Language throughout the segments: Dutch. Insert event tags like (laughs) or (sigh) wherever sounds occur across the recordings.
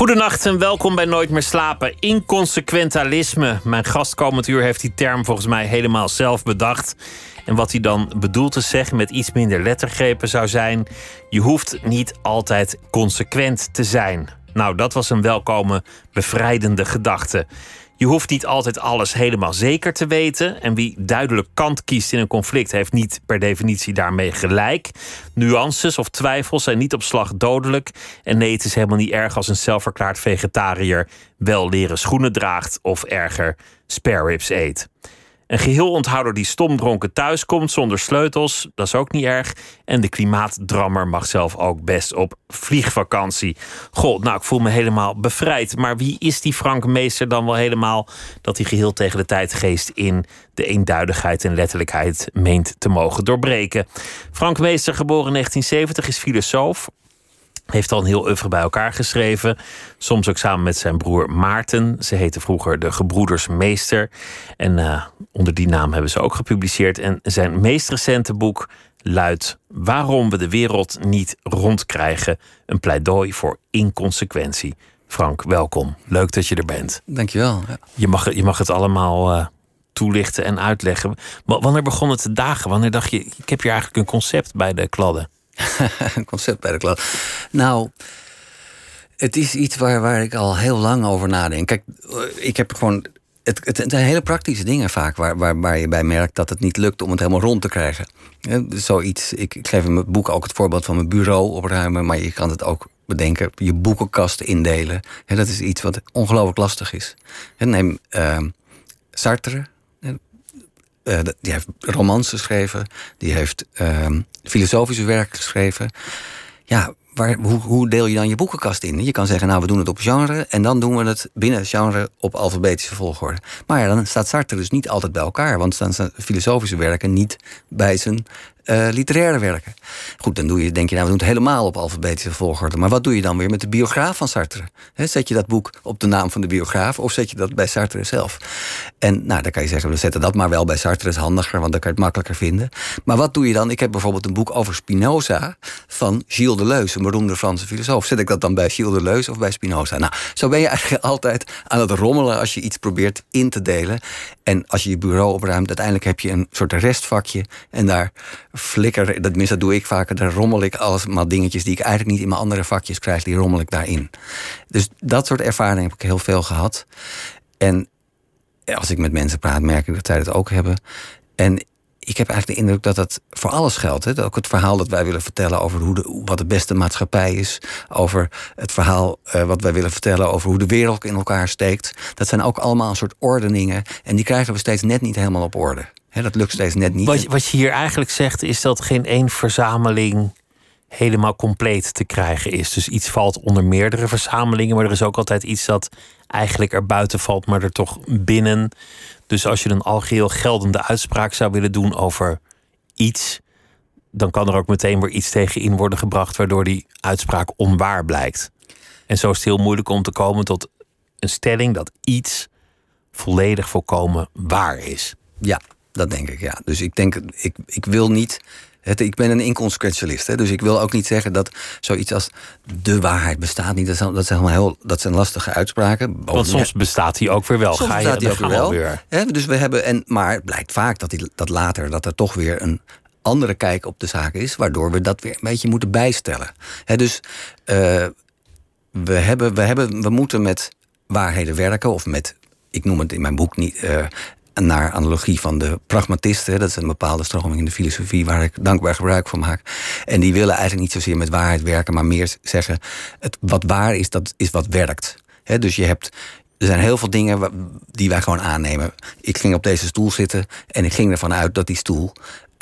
Goedenacht en welkom bij Nooit meer slapen. Inconsequentalisme. Mijn gast uur heeft die term volgens mij helemaal zelf bedacht. En wat hij dan bedoelt te zeggen met iets minder lettergrepen zou zijn: je hoeft niet altijd consequent te zijn. Nou, dat was een welkome, bevrijdende gedachte. Je hoeft niet altijd alles helemaal zeker te weten. En wie duidelijk kant kiest in een conflict, heeft niet per definitie daarmee gelijk. Nuances of twijfels zijn niet op slag dodelijk. En nee, het is helemaal niet erg als een zelfverklaard vegetariër wel leren schoenen draagt of erger spare ribs eet. Een geheel onthouder die stomdronken thuiskomt zonder sleutels, dat is ook niet erg. En de klimaatdrammer mag zelf ook best op vliegvakantie. God, nou, ik voel me helemaal bevrijd. Maar wie is die Frank Meester dan wel helemaal dat hij geheel tegen de tijdgeest in de eenduidigheid en letterlijkheid meent te mogen doorbreken? Frank Meester, geboren in 1970, is filosoof, heeft al een heel oeuvre bij elkaar geschreven. Soms ook samen met zijn broer Maarten. Ze heten vroeger de Gebroeders Meester. En uh, onder die naam hebben ze ook gepubliceerd. En zijn meest recente boek luidt Waarom we de wereld niet rondkrijgen. Een pleidooi voor inconsequentie. Frank, welkom. Leuk dat je er bent. Dankjewel. Ja. Je, mag, je mag het allemaal uh, toelichten en uitleggen. Maar wanneer begon het te dagen? Wanneer dacht je, ik heb hier eigenlijk een concept bij de kladden? (laughs) concept bij de klas. Nou, het is iets waar, waar ik al heel lang over nadenk. Kijk, ik heb gewoon. Het, het, zijn hele praktische dingen vaak waar, waar, waar je bij merkt dat het niet lukt om het helemaal rond te krijgen. Ja, zoiets, ik, ik geef in mijn boek ook het voorbeeld van mijn bureau opruimen, maar je kan het ook bedenken, je boekenkast indelen. Dat is iets wat ongelooflijk lastig is. neem uh, Sartre, uh, die heeft romans geschreven, die heeft uh, filosofische werk geschreven. Ja, waar, hoe, hoe, deel je dan je boekenkast in? Je kan zeggen, nou, we doen het op genre en dan doen we het binnen genre op alfabetische volgorde. Maar ja, dan staat Sartre dus niet altijd bij elkaar, want dan staan filosofische werken niet bij zijn uh, literaire werken. Goed, dan doe je, denk je, nou, we doen het helemaal op alfabetische volgorde. Maar wat doe je dan weer met de biograaf van Sartre? zet je dat boek op de naam van de biograaf of zet je dat bij Sartre zelf? En nou, dan kan je zeggen, we zetten dat maar wel bij Sartre, is handiger, want dan kan je het makkelijker vinden. Maar wat doe je dan? Ik heb bijvoorbeeld een boek over Spinoza van Gilles Deleuze, een beroemde Franse filosoof. Zet ik dat dan bij Gilles Deleuze of bij Spinoza? Nou, zo ben je eigenlijk altijd aan het rommelen als je iets probeert in te delen. En als je je bureau opruimt, uiteindelijk heb je een soort restvakje en daar flikker, dat, dat doe ik vaker, daar rommel ik alles maar dingetjes die ik eigenlijk niet in mijn andere vakjes krijg, die rommel ik daarin. Dus dat soort ervaringen heb ik heel veel gehad. En als ik met mensen praat, merk ik dat zij dat ook hebben. En ik heb eigenlijk de indruk dat dat voor alles geldt. Hè? Ook het verhaal dat wij willen vertellen over hoe de, wat de beste maatschappij is. Over het verhaal uh, wat wij willen vertellen over hoe de wereld in elkaar steekt. Dat zijn ook allemaal een soort ordeningen. En die krijgen we steeds net niet helemaal op orde dat lukt steeds net niet. Wat, wat je hier eigenlijk zegt, is dat geen één verzameling helemaal compleet te krijgen is. Dus iets valt onder meerdere verzamelingen, maar er is ook altijd iets dat eigenlijk er buiten valt, maar er toch binnen. Dus als je een algeheel geldende uitspraak zou willen doen over iets, dan kan er ook meteen weer iets tegen in worden gebracht, waardoor die uitspraak onwaar blijkt. En zo is het heel moeilijk om te komen tot een stelling dat iets volledig volkomen waar is. Ja, dat denk ik, ja. Dus ik denk, ik, ik wil niet. Het, ik ben een inconsequentialist, hè, dus ik wil ook niet zeggen dat zoiets als de waarheid bestaat niet. Dat zijn, dat zijn, heel, dat zijn lastige uitspraken. Want soms bestaat die ook weer wel. Soms Ga je, bestaat die ook weer wel. Weer. Hè, dus we hebben, en, maar het blijkt vaak dat, die, dat later dat er toch weer een andere kijk op de zaak is, waardoor we dat weer een beetje moeten bijstellen. Hè, dus uh, we, hebben, we, hebben, we moeten met waarheden werken, of met ik noem het in mijn boek niet, uh, naar analogie van de pragmatisten. Dat is een bepaalde stroming in de filosofie waar ik dankbaar gebruik van maak. En die willen eigenlijk niet zozeer met waarheid werken, maar meer zeggen: het, wat waar is, dat is wat werkt. dus je hebt. Er zijn heel veel dingen die wij gewoon aannemen. Ik ging op deze stoel zitten en ik ging ervan uit dat die stoel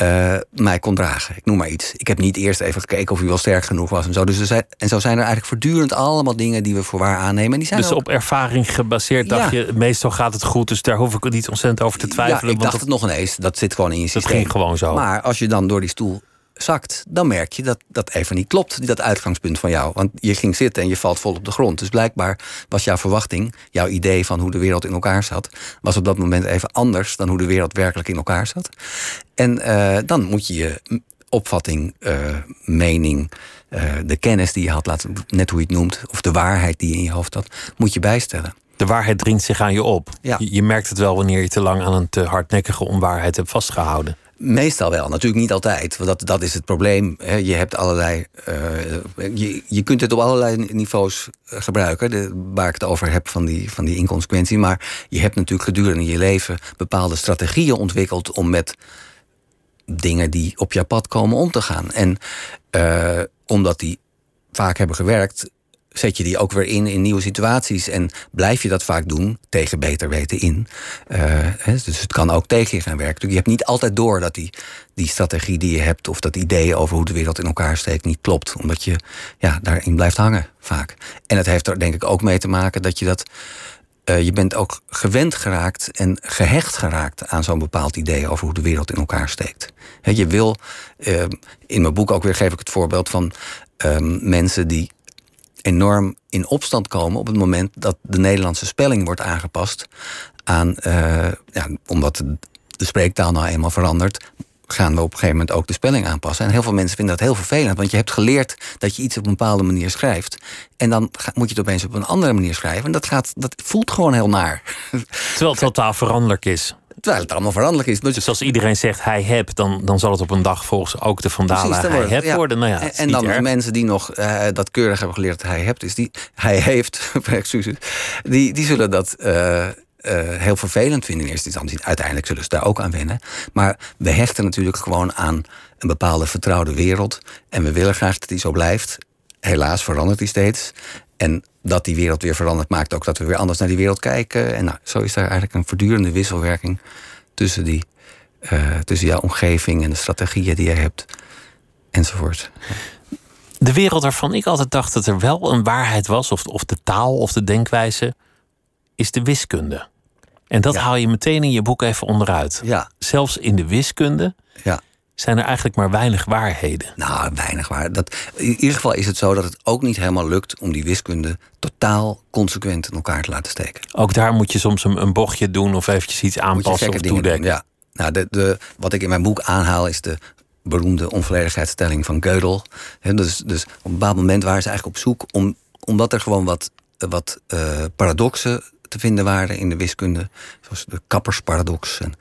uh, mij kon dragen. Ik noem maar iets. Ik heb niet eerst even gekeken of hij wel sterk genoeg was en zo. Dus er zijn, en zo zijn er eigenlijk voortdurend allemaal dingen die we voor waar aannemen. En die zijn dus op ervaring gebaseerd dacht je, meestal gaat het goed, dus daar hoef ik niet ontzettend over te twijfelen. Ja, ik dacht het nog ineens. Dat zit gewoon in je systeem. Dat ging gewoon zo. Maar als je dan door die stoel zakt, dan merk je dat dat even niet klopt, dat uitgangspunt van jou. Want je ging zitten en je valt vol op de grond. Dus blijkbaar was jouw verwachting, jouw idee van hoe de wereld in elkaar zat, was op dat moment even anders dan hoe de wereld werkelijk in elkaar zat. En uh, dan moet je je opvatting, uh, mening, uh, de kennis die je had, laten, net hoe je het noemt, of de waarheid die je in je hoofd had, moet je bijstellen. De waarheid dringt zich aan je op. Ja. Je, je merkt het wel wanneer je te lang aan een te hardnekkige onwaarheid hebt vastgehouden. Meestal wel, natuurlijk niet altijd. Want dat, dat is het probleem. Je hebt allerlei. Uh, je, je kunt het op allerlei niveaus gebruiken. De, waar ik het over heb van die, van die inconsequentie. Maar je hebt natuurlijk gedurende je leven bepaalde strategieën ontwikkeld om met dingen die op jouw pad komen om te gaan. En uh, omdat die vaak hebben gewerkt, zet je die ook weer in in nieuwe situaties. En blijf je dat vaak doen, tegen beter weten in. Uh, dus het kan ook tegen je gaan werken. Je hebt niet altijd door dat die, die strategie die je hebt... of dat idee over hoe de wereld in elkaar steekt niet klopt. Omdat je ja, daarin blijft hangen vaak. En het heeft er denk ik ook mee te maken dat je dat... Uh, je bent ook gewend geraakt en gehecht geraakt aan zo'n bepaald idee over hoe de wereld in elkaar steekt. He, je wil, uh, in mijn boek ook weer geef ik het voorbeeld van um, mensen die enorm in opstand komen op het moment dat de Nederlandse spelling wordt aangepast aan, uh, ja, omdat de spreektaal nou eenmaal verandert, gaan we op een gegeven moment ook de spelling aanpassen. En heel veel mensen vinden dat heel vervelend, want je hebt geleerd dat je iets op een bepaalde manier schrijft. En dan moet je het opeens op een andere manier schrijven. En dat, gaat, dat voelt gewoon heel naar. Terwijl het (laughs) totaal veranderlijk is. Terwijl het allemaal veranderlijk is. Dus als iedereen zegt hij heb, dan, dan zal het op een dag volgens ook de vandalen hij heb ja. worden. Nou ja, en, en dan erg. mensen die nog uh, dat keurig hebben geleerd dat hij hebt, is die hij heeft, (laughs) excuses, die, die zullen dat. Uh, uh, heel vervelend vinden in eerste instantie. Uiteindelijk zullen ze daar ook aan wennen. Maar we hechten natuurlijk gewoon aan een bepaalde vertrouwde wereld. En we willen graag dat die zo blijft. Helaas verandert die steeds. En dat die wereld weer verandert, maakt ook dat we weer anders naar die wereld kijken. En nou, zo is daar eigenlijk een voortdurende wisselwerking tussen, die, uh, tussen jouw omgeving en de strategieën die je hebt, enzovoort. De wereld waarvan ik altijd dacht dat er wel een waarheid was, of, of de taal of de denkwijze, is de wiskunde. En dat Ja. haal je meteen in je boek even onderuit. Ja, Zelfs in de wiskunde ja. Zijn er eigenlijk maar weinig waarheden. Nou, weinig waar. Dat, in ieder geval is het zo dat het ook niet helemaal lukt om die wiskunde totaal consequent in elkaar te laten steken. Ook daar moet je soms een, een bochtje doen of eventjes iets aanpassen of toedekken. Ja. Nou, de, de, wat ik in mijn boek aanhaal is de beroemde onvolledigheidsstelling van Gödel. He, dus, dus op een bepaald moment waren ze eigenlijk op zoek om, omdat er gewoon wat, wat uh, paradoxen te vinden waren in de wiskunde, zoals de kappersparadox. En,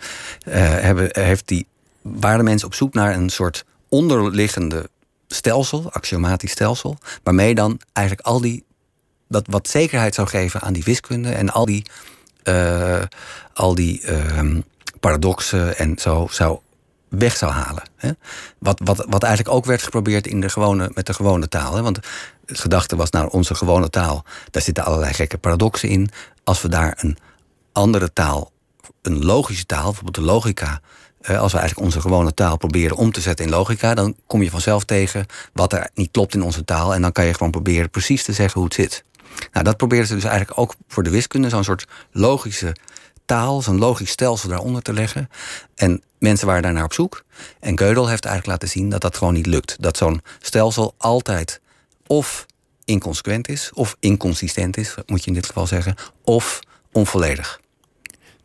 uh, hebben, heeft die, waren mensen op zoek naar een soort onderliggende stelsel, axiomatisch stelsel, waarmee dan eigenlijk al die dat wat zekerheid zou geven aan die wiskunde en al die, uh, al die uh, paradoxen en zo zou weg zou halen. Hè? Wat, wat, wat eigenlijk ook werd geprobeerd in de gewone, met de gewone taal. Hè? Want het gedachte was, nou, onze gewone taal, daar zitten allerlei gekke paradoxen in. Als we daar een andere taal, een logische taal, bijvoorbeeld de logica, als we eigenlijk onze gewone taal proberen om te zetten in logica, dan kom je vanzelf tegen wat er niet klopt in onze taal. En dan kan je gewoon proberen precies te zeggen hoe het zit. Nou, dat proberen ze dus eigenlijk ook voor de wiskunde, zo'n soort logische taal, zo'n logisch stelsel daaronder te leggen. En mensen waren daarnaar op zoek. En Gödel heeft eigenlijk laten zien dat dat gewoon niet lukt. Dat zo'n stelsel altijd of inconsequent is, of inconsistent is, moet je in dit geval zeggen, of onvolledig.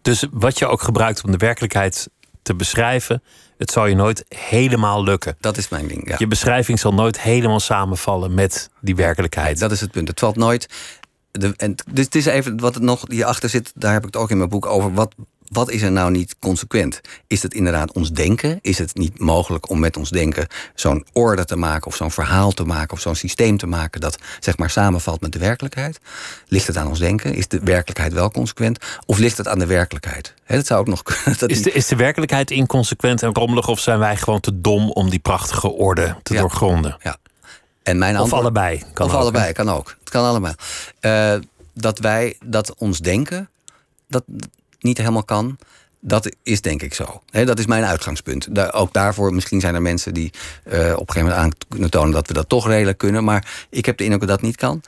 Dus wat je ook gebruikt om de werkelijkheid te beschrijven, het zal je nooit helemaal lukken. Dat is mijn ding. Ja. Je beschrijving zal nooit helemaal samenvallen met die werkelijkheid. Dat is het punt. Het valt nooit. De, en, dus het is even wat er nog hierachter zit, daar heb ik het ook in mijn boek over. Wat, wat is er nou niet consequent? Is het inderdaad ons denken? Is het niet mogelijk om met ons denken zo'n orde te maken, of zo'n verhaal te maken, of zo'n systeem te maken dat zeg maar samenvalt met de werkelijkheid? Ligt het aan ons denken? Is de werkelijkheid wel consequent? Of ligt het aan de werkelijkheid? He, dat zou ook nog (laughs) kunnen. Dat is, de, is de werkelijkheid inconsequent en rommelig, of zijn wij gewoon te dom om die prachtige orde te Ja. doorgronden? Ja. En mijn Of antwoord, allebei. Kan of ook, allebei, kan ook. Het kan allemaal. Uh, dat wij, dat ons denken, dat niet helemaal kan. Dat is denk ik zo. Dat is mijn uitgangspunt. Ook daarvoor, misschien zijn er mensen die uh, op een gegeven moment aan kunnen tonen dat we dat toch redelijk kunnen. Maar ik heb de indruk dat dat niet kan.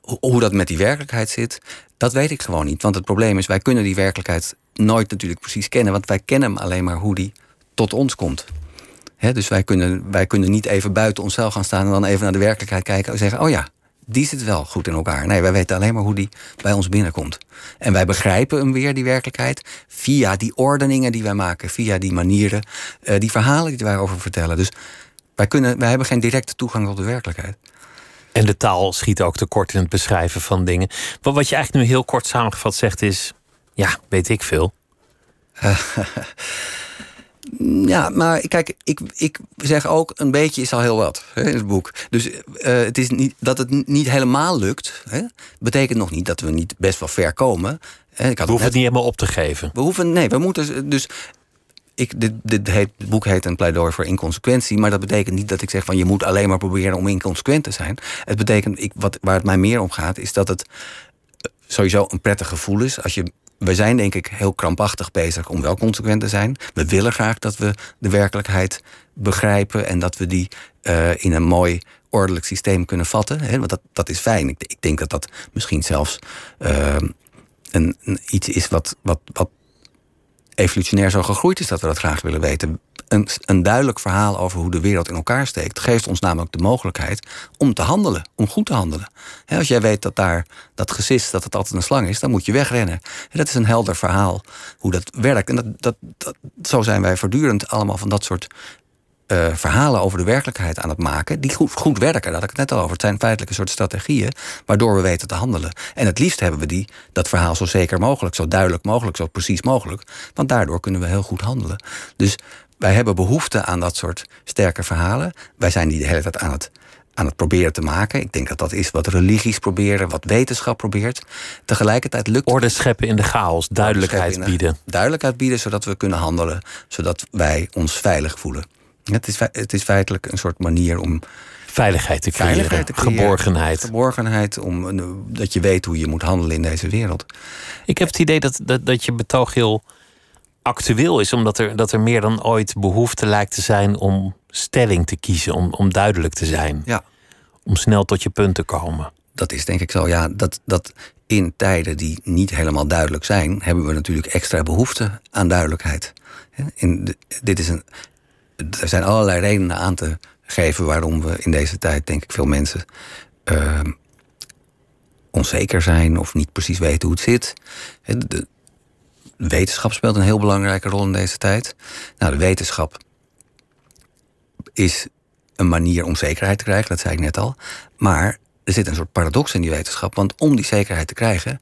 Ho hoe dat met die werkelijkheid zit, dat weet ik gewoon niet. Want het probleem is, wij kunnen die werkelijkheid nooit natuurlijk precies kennen. Want wij kennen hem alleen maar hoe die tot ons komt. Dus wij kunnen, wij kunnen niet even buiten onszelf gaan staan en dan even naar de werkelijkheid kijken en zeggen: Oh ja, die zit wel goed in elkaar. Nee, wij weten alleen maar hoe die bij ons binnenkomt. En wij begrijpen hem weer, die werkelijkheid, via die ordeningen die wij maken, via die manieren, eh, die verhalen die wij over vertellen. Dus wij, kunnen, wij hebben geen directe toegang tot de werkelijkheid. En de taal schiet ook tekort in het beschrijven van dingen. Wat, wat je eigenlijk nu heel kort samengevat zegt is: ja, weet ik veel. (laughs) Ja, maar kijk, ik, ik zeg ook een beetje is al heel wat hè, in het boek. Dus uh, het is niet dat het niet helemaal lukt. Hè, betekent nog niet dat we niet best wel ver komen. Ik had we hoeven het niet helemaal op te geven. We hoeven, nee, we moeten dus. Ik, dit, dit heet, het boek heet een pleidooi voor inconsequentie. Maar dat betekent niet dat ik zeg van je moet alleen maar proberen om inconsequent te zijn. Het betekent, ik, wat, waar het mij meer om gaat, is dat het sowieso een prettig gevoel is als je we zijn denk ik heel krampachtig bezig om wel consequent te zijn. We willen graag dat we de werkelijkheid begrijpen en dat we die uh, in een mooi ordelijk systeem kunnen vatten. Hè? Want dat, dat is fijn. Ik, ik denk dat dat misschien zelfs een, een, iets is wat, wat, wat evolutionair zo gegroeid is dat we dat graag willen weten. Een, duidelijk verhaal over hoe de wereld in elkaar steekt, geeft ons namelijk de mogelijkheid om te handelen, om goed te handelen. als jij weet dat daar dat gesis, dat het altijd een slang is, dan moet je wegrennen. dat is een helder verhaal hoe dat werkt. En dat, dat, dat, zo zijn wij voortdurend allemaal van dat soort uh, verhalen over de werkelijkheid aan het maken. die goed, goed werken. Daar had ik het net al over. Het zijn feitelijk een soort strategieën. waardoor we weten te handelen. En het liefst hebben we die, dat verhaal zo zeker mogelijk. zo duidelijk mogelijk, zo precies mogelijk. Want daardoor kunnen we heel goed handelen. Dus wij hebben behoefte aan dat soort sterke verhalen. Wij zijn die de hele tijd aan het, aan het proberen te maken. Ik denk dat dat is wat religies proberen, wat wetenschap probeert. Tegelijkertijd lukt Orde scheppen in de chaos, duidelijkheid bieden. Duidelijkheid bieden, zodat we kunnen handelen. Zodat wij ons veilig voelen. Het is, het is feitelijk een soort manier om. Veiligheid te creëren. Veiligheid te creëren. Geborgenheid. Geborgenheid, om, dat je weet hoe je moet handelen in deze wereld. Ik heb het idee dat, dat, dat je betoog heel actueel is, omdat er, dat er meer dan ooit behoefte lijkt te zijn om stelling te kiezen, om, om duidelijk te zijn. Ja. Om snel tot je punt te komen. Dat is denk ik zo, ja. Dat, dat in tijden die niet helemaal duidelijk zijn, hebben we natuurlijk extra behoefte aan duidelijkheid. In dit is een, er zijn allerlei redenen aan te geven waarom we in deze tijd, denk ik, veel mensen uh, onzeker zijn of niet precies weten hoe het zit. De, wetenschap speelt een heel belangrijke rol in deze tijd. Nou, de wetenschap is een manier om zekerheid te krijgen, dat zei ik net al. Maar er zit een soort paradox in die wetenschap, want om die zekerheid te krijgen,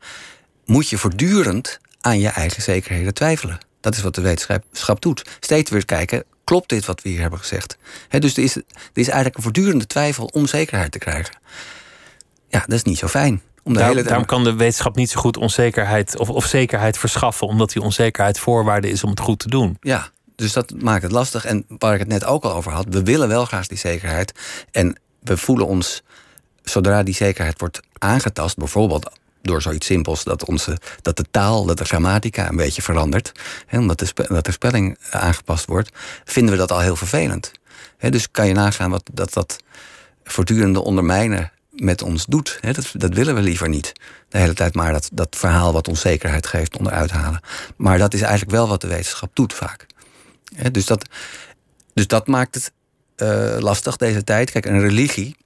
moet je voortdurend aan je eigen zekerheden twijfelen. Dat is wat de wetenschap doet. Steeds weer kijken, klopt dit wat we hier hebben gezegd? dus er is, er is eigenlijk een voortdurende twijfel om zekerheid te krijgen. Ja, dat is niet zo fijn. Om de Daar, hele daarom kan de wetenschap niet zo goed onzekerheid of, of zekerheid verschaffen, omdat die onzekerheid voorwaarde is om het goed te doen. Ja, dus dat maakt het lastig. En waar ik het net ook al over had, we willen wel graag die zekerheid. En we voelen ons, zodra die zekerheid wordt aangetast, bijvoorbeeld door zoiets simpels dat, onze, dat de taal, dat de grammatica een beetje verandert. Hè, omdat de, dat de spelling aangepast wordt, vinden we dat al heel vervelend. Hè, dus kan je nagaan wat dat, dat voortdurende ondermijnen met ons doet. Hè, dat, dat willen we liever niet. De hele tijd maar dat, dat verhaal wat ons zekerheid geeft onderuit halen. Maar dat is eigenlijk wel wat de wetenschap doet vaak. Hè, dus, dat, dus dat maakt het uh, lastig deze tijd. Kijk, een religie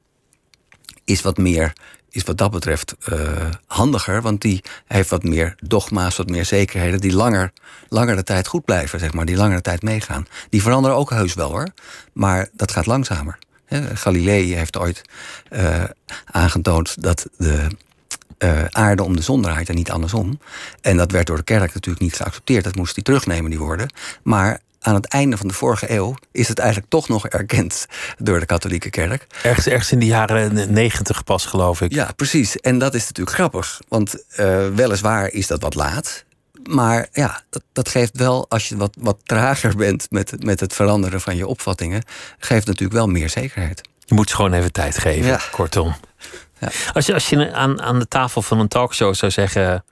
is wat meer is wat dat betreft uh, handiger. Want die heeft wat meer dogma's, wat meer zekerheden. die langer, langer de tijd goed blijven, zeg maar. Die langere tijd meegaan. Die veranderen ook heus wel hoor. Maar dat gaat langzamer. Galilei heeft ooit uh, aangetoond dat de uh, aarde om de zon draait en niet andersom. En dat werd door de kerk natuurlijk niet geaccepteerd. Dat moest hij terugnemen, die woorden. Maar aan het einde van de vorige eeuw is het eigenlijk toch nog erkend door de katholieke kerk. Ergens, ergens in de jaren negentig pas, geloof ik. Ja, precies. En dat is natuurlijk grappig. Want uh, weliswaar is dat wat laat. Maar ja, dat, dat geeft wel, als je wat, wat trager bent met, met het veranderen van je opvattingen, geeft natuurlijk wel meer zekerheid. Je moet ze gewoon even tijd geven, ja. kortom. Ja. Als je, als je aan, aan de tafel van een talkshow zou zeggen,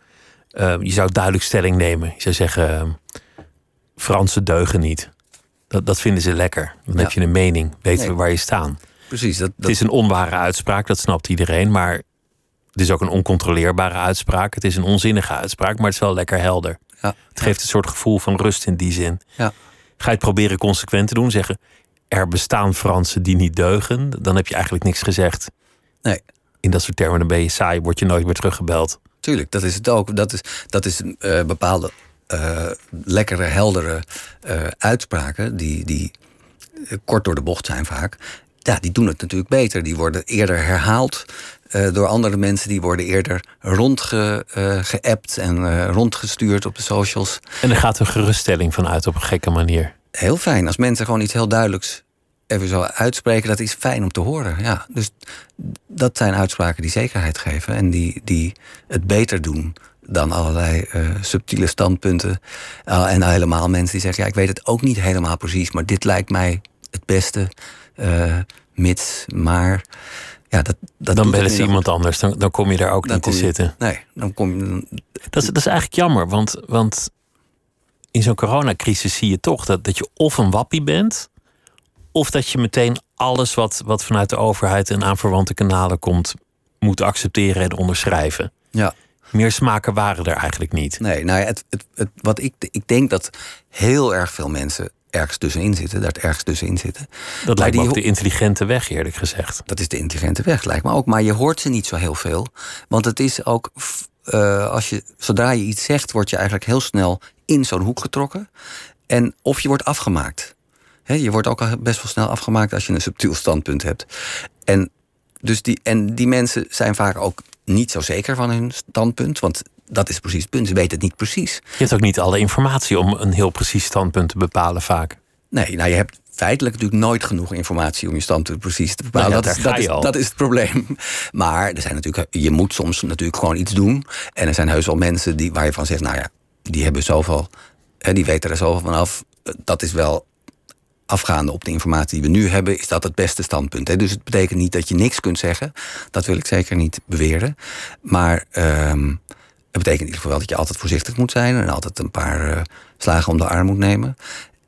uh, je zou duidelijk stelling nemen. Je zou zeggen, Fransen deugen niet. Dat, dat vinden ze lekker. Dan heb je een mening, weten we waar je staan. Precies. Dat, Het is een onware uitspraak, dat snapt iedereen. Maar het is ook een oncontroleerbare uitspraak. Het is een onzinnige uitspraak, maar het is wel lekker helder. Ja. Het geeft een soort gevoel van rust in die zin. Ja. Ga je het proberen consequent te doen, zeggen... er bestaan Fransen die niet deugen, dan heb je eigenlijk niks gezegd. Nee. In dat soort termen, dan ben je saai, word je nooit meer teruggebeld. Tuurlijk, dat is het ook. Dat is, dat is uh, bepaalde uh, lekkere, heldere uh, uitspraken die, die kort door de bocht zijn vaak. Ja, die doen het natuurlijk beter. Die worden eerder herhaald door andere mensen. Die worden eerder rondgeappt en rondgestuurd op de socials. En er gaat een geruststelling van uit op een gekke manier. Heel fijn. Als mensen gewoon iets heel duidelijks even zo uitspreken, dat is fijn om te horen. Ja, dus dat zijn uitspraken die zekerheid geven en die, die het beter doen dan allerlei uh, subtiele standpunten. Uh, en helemaal mensen die zeggen: Ja, ik weet het ook niet helemaal precies, maar dit lijkt mij het beste. Uh, mits, maar. Ja, dat, dat dan bellen ze iemand anders, dan, dan kom je daar ook niet te zitten. Nee, dan kom je. Dan... Dat, is, dat is eigenlijk jammer, want, want in zo'n coronacrisis zie je toch dat, dat je of een wappie bent, of dat je meteen alles wat, wat vanuit de overheid en aanverwante kanalen komt, moet accepteren en onderschrijven. Ja. Meer smaken waren er eigenlijk niet. Nee, nou ja, het, het, het, wat ik, ik denk dat heel erg veel mensen ergens tussenin zitten, daar ergens tussenin zitten. Dat lijkt me ook de intelligente weg, eerlijk gezegd. Dat is de intelligente weg, lijkt me ook. Maar je hoort ze niet zo heel veel. Want het is ook, uh, als je, zodra je iets zegt, word je eigenlijk heel snel in zo'n hoek getrokken. En of je wordt afgemaakt. He, je wordt ook al best wel snel afgemaakt als je een subtiel standpunt hebt. En, dus die, en die mensen zijn vaak ook niet zo zeker van hun standpunt. Want dat is precies het punt. Ze weten het niet precies. Je hebt ook niet alle informatie om een heel precies standpunt te bepalen vaak. Nee, nou je hebt feitelijk natuurlijk nooit genoeg informatie om je standpunt precies te bepalen. Nou dat, is, dat, is, dat, is, het probleem. (laughs) Maar er zijn natuurlijk, je moet soms natuurlijk gewoon iets doen. En er zijn heus wel mensen die, waar je van zegt, nou ja, die hebben zoveel, hè, die weten er zoveel van af. Dat is wel afgaande op de informatie die we nu hebben, is dat het beste standpunt. Hè? Dus het betekent niet dat je niks kunt zeggen. Dat wil ik zeker niet beweren. Maar um, het betekent in ieder geval dat je altijd voorzichtig moet zijn en altijd een paar uh, slagen om de arm moet nemen.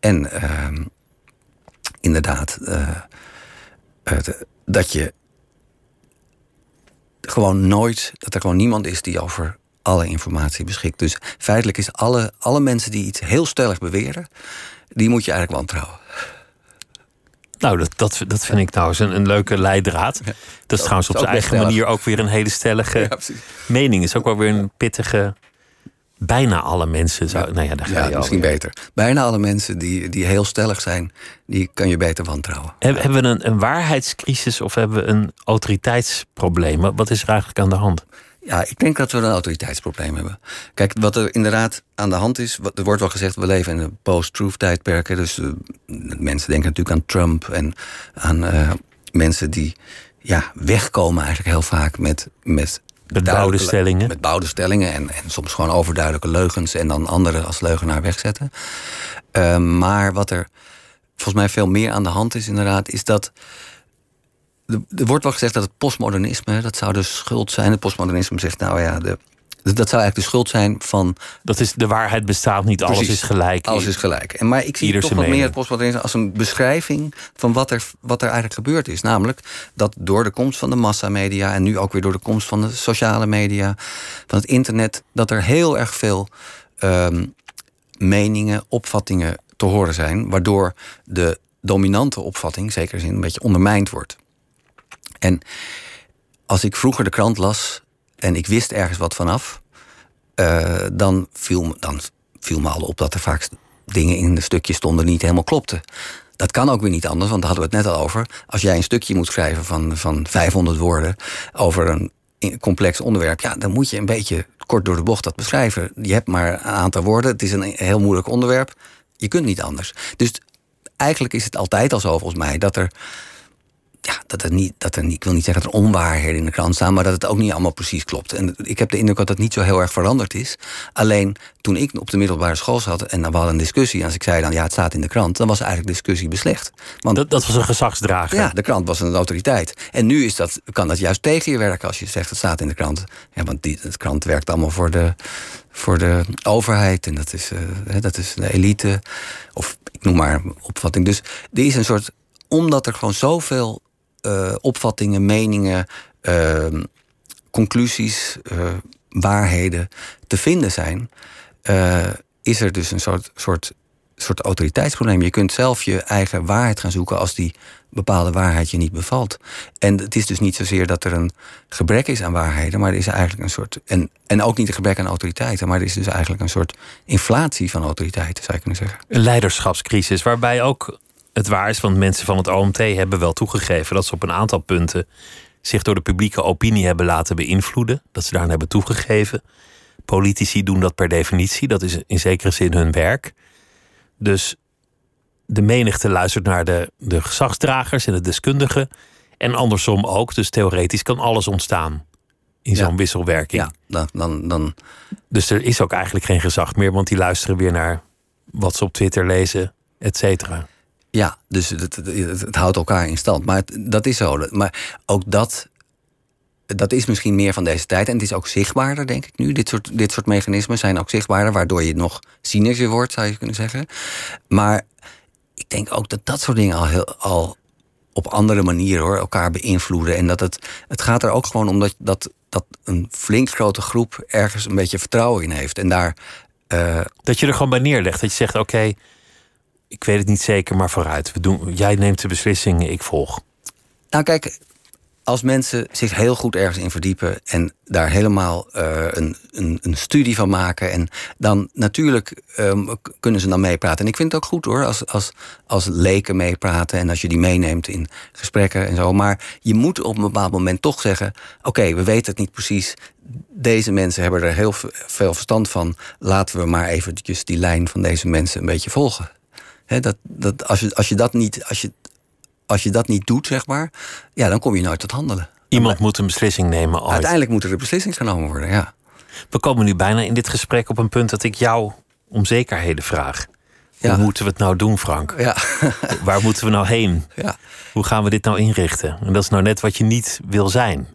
En um, inderdaad, uh, dat je gewoon nooit, dat er gewoon niemand is die over alle informatie beschikt. Dus feitelijk is alle, alle mensen die iets heel stellig beweren, die moet je eigenlijk wantrouwen. Nou, dat, dat, dat vind ik nou eens een, een leuke leidraad. Dat is trouwens op zijn eigen manier ook weer een hele stellige ja, mening. Is ook wel weer een pittige. Bijna alle mensen. Zou, nou ja, daar ga je misschien beter. Bijna alle mensen die, die heel stellig zijn, die kan je beter wantrouwen. Hebben we een, een waarheidscrisis of hebben we een autoriteitsprobleem? Wat is er eigenlijk aan de hand? Ja, ik denk dat we een autoriteitsprobleem hebben. Kijk, wat er inderdaad aan de hand is, er wordt wel gezegd, we leven in een post-truth tijdperk. Dus uh, mensen denken natuurlijk aan Trump en aan uh, mensen die ja, wegkomen eigenlijk heel vaak met. met met bouwde stellingen. Met bouwde stellingen en, en soms gewoon overduidelijke leugens en dan anderen als leugenaar wegzetten. Uh, maar wat er volgens mij veel meer aan de hand is, inderdaad, is dat er wordt wel gezegd dat het postmodernisme, dat zou de schuld zijn. Het postmodernisme zegt, nou ja, de, dat zou eigenlijk de schuld zijn van. Dat is de waarheid bestaat niet, alles is gelijk. Alles is gelijk. En, maar ik zie toch wat meer het postmodernisme als een beschrijving van wat er, wat er eigenlijk gebeurd is. Namelijk dat door de komst van de massamedia en nu ook weer door de komst van de sociale media, van het internet, dat er heel erg veel um, meningen, opvattingen te horen zijn, waardoor de dominante opvatting, zeker zin, een beetje ondermijnd wordt. En als ik vroeger de krant las en ik wist ergens wat vanaf, uh, dan, viel, dan viel me al op dat er vaak dingen in een stukje stonden die niet helemaal klopten. Dat kan ook weer niet anders, want daar hadden we het net al over. Als jij een stukje moet schrijven van, van 500 woorden over een complex onderwerp, ja, dan moet je een beetje kort door de bocht dat beschrijven. Je hebt maar een aantal woorden, het is een heel moeilijk onderwerp. Je kunt niet anders. Dus eigenlijk is het altijd al zo, volgens mij, dat er ja, dat er niet, dat er niet, ik wil niet zeggen dat er onwaarheden in de krant staan, maar dat het ook niet allemaal precies klopt. En ik heb de indruk dat het niet zo heel erg veranderd is. Alleen toen ik op de middelbare school zat en we hadden een discussie, als ik zei dan ja, het staat in de krant, dan was eigenlijk discussie beslecht. Want, dat, dat was een gezagsdrager. Ja, de krant was een autoriteit. En nu is dat, kan dat juist tegen je werken als je zegt het staat in de krant. Ja, want die, de krant werkt allemaal voor de, voor de overheid en dat is, uh, dat is de elite. Of ik noem maar opvatting. Dus er is een soort omdat er gewoon zoveel uh, opvattingen, meningen, uh, conclusies, uh, waarheden te vinden zijn, is er dus een soort, soort soort autoriteitsprobleem. Je kunt zelf je eigen waarheid gaan zoeken als die bepaalde waarheid je niet bevalt. En het is dus niet zozeer dat er een gebrek is aan waarheden, maar er is eigenlijk een soort. En, en ook niet een gebrek aan autoriteiten, maar er is dus eigenlijk een soort inflatie van autoriteiten, zou je kunnen zeggen. Een leiderschapscrisis, waarbij ook het waar is, want mensen van het OMT hebben wel toegegeven dat ze op een aantal punten zich door de publieke opinie hebben laten beïnvloeden, dat ze daaraan hebben toegegeven. Politici doen dat per definitie, dat is in zekere zin hun werk. Dus de menigte luistert naar de, de gezagsdragers en de deskundigen. En andersom ook. Dus theoretisch kan alles ontstaan in zo'n wisselwerking. Ja, dan, dan, dan... Dus er is ook eigenlijk geen gezag meer, want die luisteren weer naar wat ze op Twitter lezen, et cetera. Ja, dus het, het, houdt elkaar in stand. Maar dat is zo. Maar ook dat, dat is misschien meer van deze tijd. En het is ook zichtbaarder, denk ik nu. Dit soort, dit soort mechanismen zijn ook zichtbaarder, waardoor je nog cynischer wordt, zou je kunnen zeggen. Maar ik denk ook dat dat soort dingen al, heel, al op andere manieren hoor, elkaar beïnvloeden. En dat het, het gaat er ook gewoon om dat, dat, een flink grote groep ergens een beetje vertrouwen in heeft. En daar. Uh... Dat je er gewoon bij neerlegt. Dat je zegt: oké, ik weet het niet zeker, maar vooruit. We doen, jij neemt de beslissingen, ik volg. Nou, kijk, als mensen zich heel goed ergens in verdiepen en daar helemaal uh, een, een, een, studie van maken, en dan natuurlijk um, kunnen ze dan meepraten. En ik vind het ook goed hoor, als, als, als leken meepraten en als je die meeneemt in gesprekken en zo. Maar je moet op een bepaald moment toch zeggen: oké, we weten het niet precies. Deze mensen hebben er heel veel verstand van. Laten we maar eventjes die lijn van deze mensen een beetje volgen. Dat, dat, als, je, als je dat niet, als je als je dat niet doet, zeg maar, ja, dan kom je nooit tot handelen. Iemand moet een beslissing nemen. Ooit. Uiteindelijk moet er een beslissing genomen worden, ja. We komen nu bijna in dit gesprek op een punt dat ik jou om zekerheden vraag. Hoe moeten we het nou doen, Frank? Ja. (laughs) Waar moeten we nou heen? Ja. Hoe gaan we dit nou inrichten? En dat is nou net wat je niet wil zijn.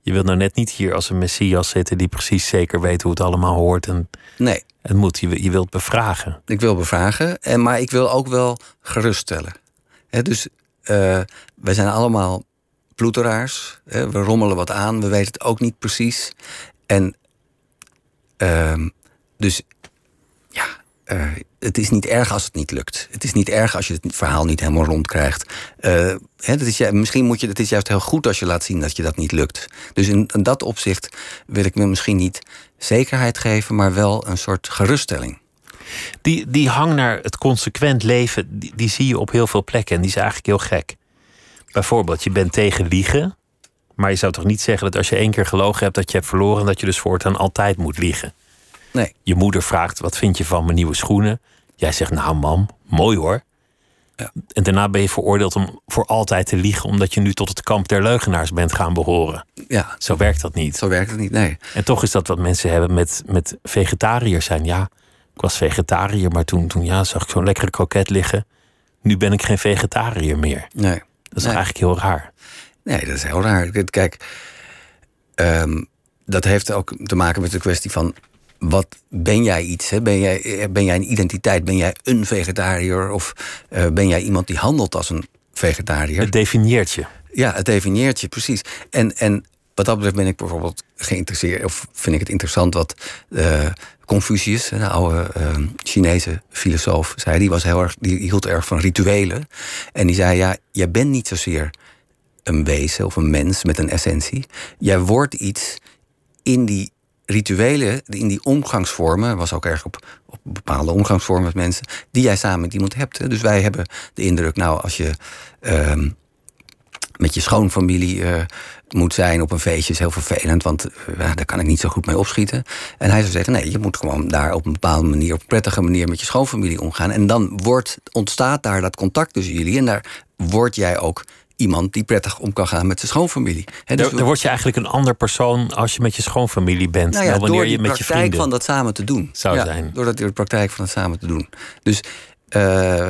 Je wilt nou net niet hier als een messias zitten die precies zeker weet hoe het allemaal hoort. En nee. Het moet. Je, je wilt bevragen. Ik wil bevragen, en, maar ik wil ook wel geruststellen. He, dus uh, wij zijn allemaal ploeteraars. We rommelen wat aan, we weten het ook niet precies. En uh, dus uh, het is niet erg als het niet lukt. Het is niet erg als je het verhaal niet helemaal rond krijgt. Is, misschien moet je, het is juist heel goed als je laat zien dat je dat niet lukt. Dus in, dat opzicht wil ik me misschien niet zekerheid geven, maar wel een soort geruststelling. Die, die hang naar het consequent leven, die, die zie je op heel veel plekken. En die is eigenlijk heel gek. Bijvoorbeeld, je bent tegen liegen. Maar je zou toch niet zeggen dat als je één keer gelogen hebt, dat je hebt verloren. Dat je dus voortaan altijd moet liegen. Nee. Je moeder vraagt: wat vind je van mijn nieuwe schoenen? Jij zegt: Nou, mam, mooi hoor. Ja. En daarna ben je veroordeeld om voor altijd te liegen, omdat je nu tot het kamp der leugenaars bent gaan behoren. Ja. Zo werkt dat niet. Zo werkt het niet, nee. En toch is dat wat mensen hebben met, met vegetariërs zijn. Ja, ik was vegetariër, maar toen, toen ja, zag ik zo'n lekkere kroket liggen. Nu ben ik geen vegetariër meer. Nee. Dat is eigenlijk heel raar. Nee, dat is heel raar. Kijk, um, dat heeft ook te maken met de kwestie van wat ben jij iets? Hè? Ben, jij, ben jij een identiteit? Ben jij een vegetariër? Of uh, ben jij iemand die handelt als een vegetariër? Het definieert je. Ja, het definieert je, precies. En, en wat dat betreft ben ik bijvoorbeeld geïnteresseerd, of vind ik het interessant wat uh, Confucius, een oude uh, Chinese filosoof, zei. Die, was heel erg, die hield erg van rituelen. En die zei: Ja, jij bent niet zozeer een wezen of een mens met een essentie. Jij wordt iets in die rituelen, in die omgangsvormen, was ook erg op, op bepaalde omgangsvormen met mensen, die jij samen met iemand hebt. Dus wij hebben de indruk, nou, als je. Uh, met je schoonfamilie uh, moet zijn op een feestje is heel vervelend, want uh, daar kan ik niet zo goed mee opschieten. En hij zou zeggen: nee, je moet gewoon daar op een bepaalde manier, op een prettige manier met je schoonfamilie omgaan. En dan wordt, ontstaat daar dat contact tussen jullie. En daar word jij ook iemand die prettig om kan gaan met zijn schoonfamilie. He, dus dan word je eigenlijk een ander persoon als je met je schoonfamilie bent. Nou ja, dan wanneer je met je vrienden van dat samen te doen. Zou ja, zijn. Door de praktijk van het samen te doen. Dus uh,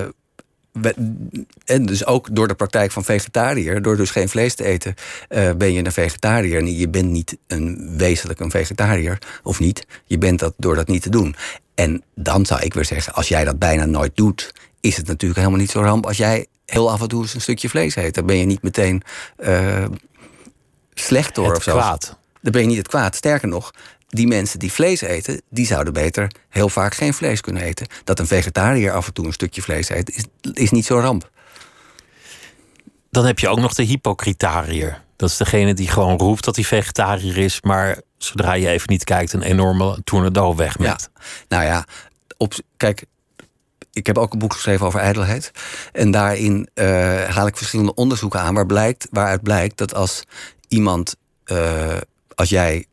en dus ook door de praktijk van vegetariër, door dus geen vlees te eten, uh, ben je een vegetariër. En je bent niet een wezenlijk een vegetariër, of niet. Je bent dat door dat niet te doen. En dan zou ik weer zeggen, als jij dat bijna nooit doet, is het natuurlijk helemaal niet zo ramp als jij heel af en toe eens een stukje vlees eet. Dan ben je niet meteen uh, slecht door het of zo. kwaad. Dan ben je niet het kwaad. Sterker nog, die mensen die vlees eten, die zouden beter heel vaak geen vlees kunnen eten. Dat een vegetariër af en toe een stukje vlees eet, is, is niet zo'n ramp. Dan heb je ook nog de hypocritariër. Dat is degene die gewoon roept dat hij vegetariër is, maar zodra je even niet kijkt, een enorme tornado weg met. Ja. Nou ja, op, kijk, ik heb ook een boek geschreven over ijdelheid. En daarin haal ik verschillende onderzoeken aan waar blijkt, waaruit blijkt dat als iemand, uh, als jij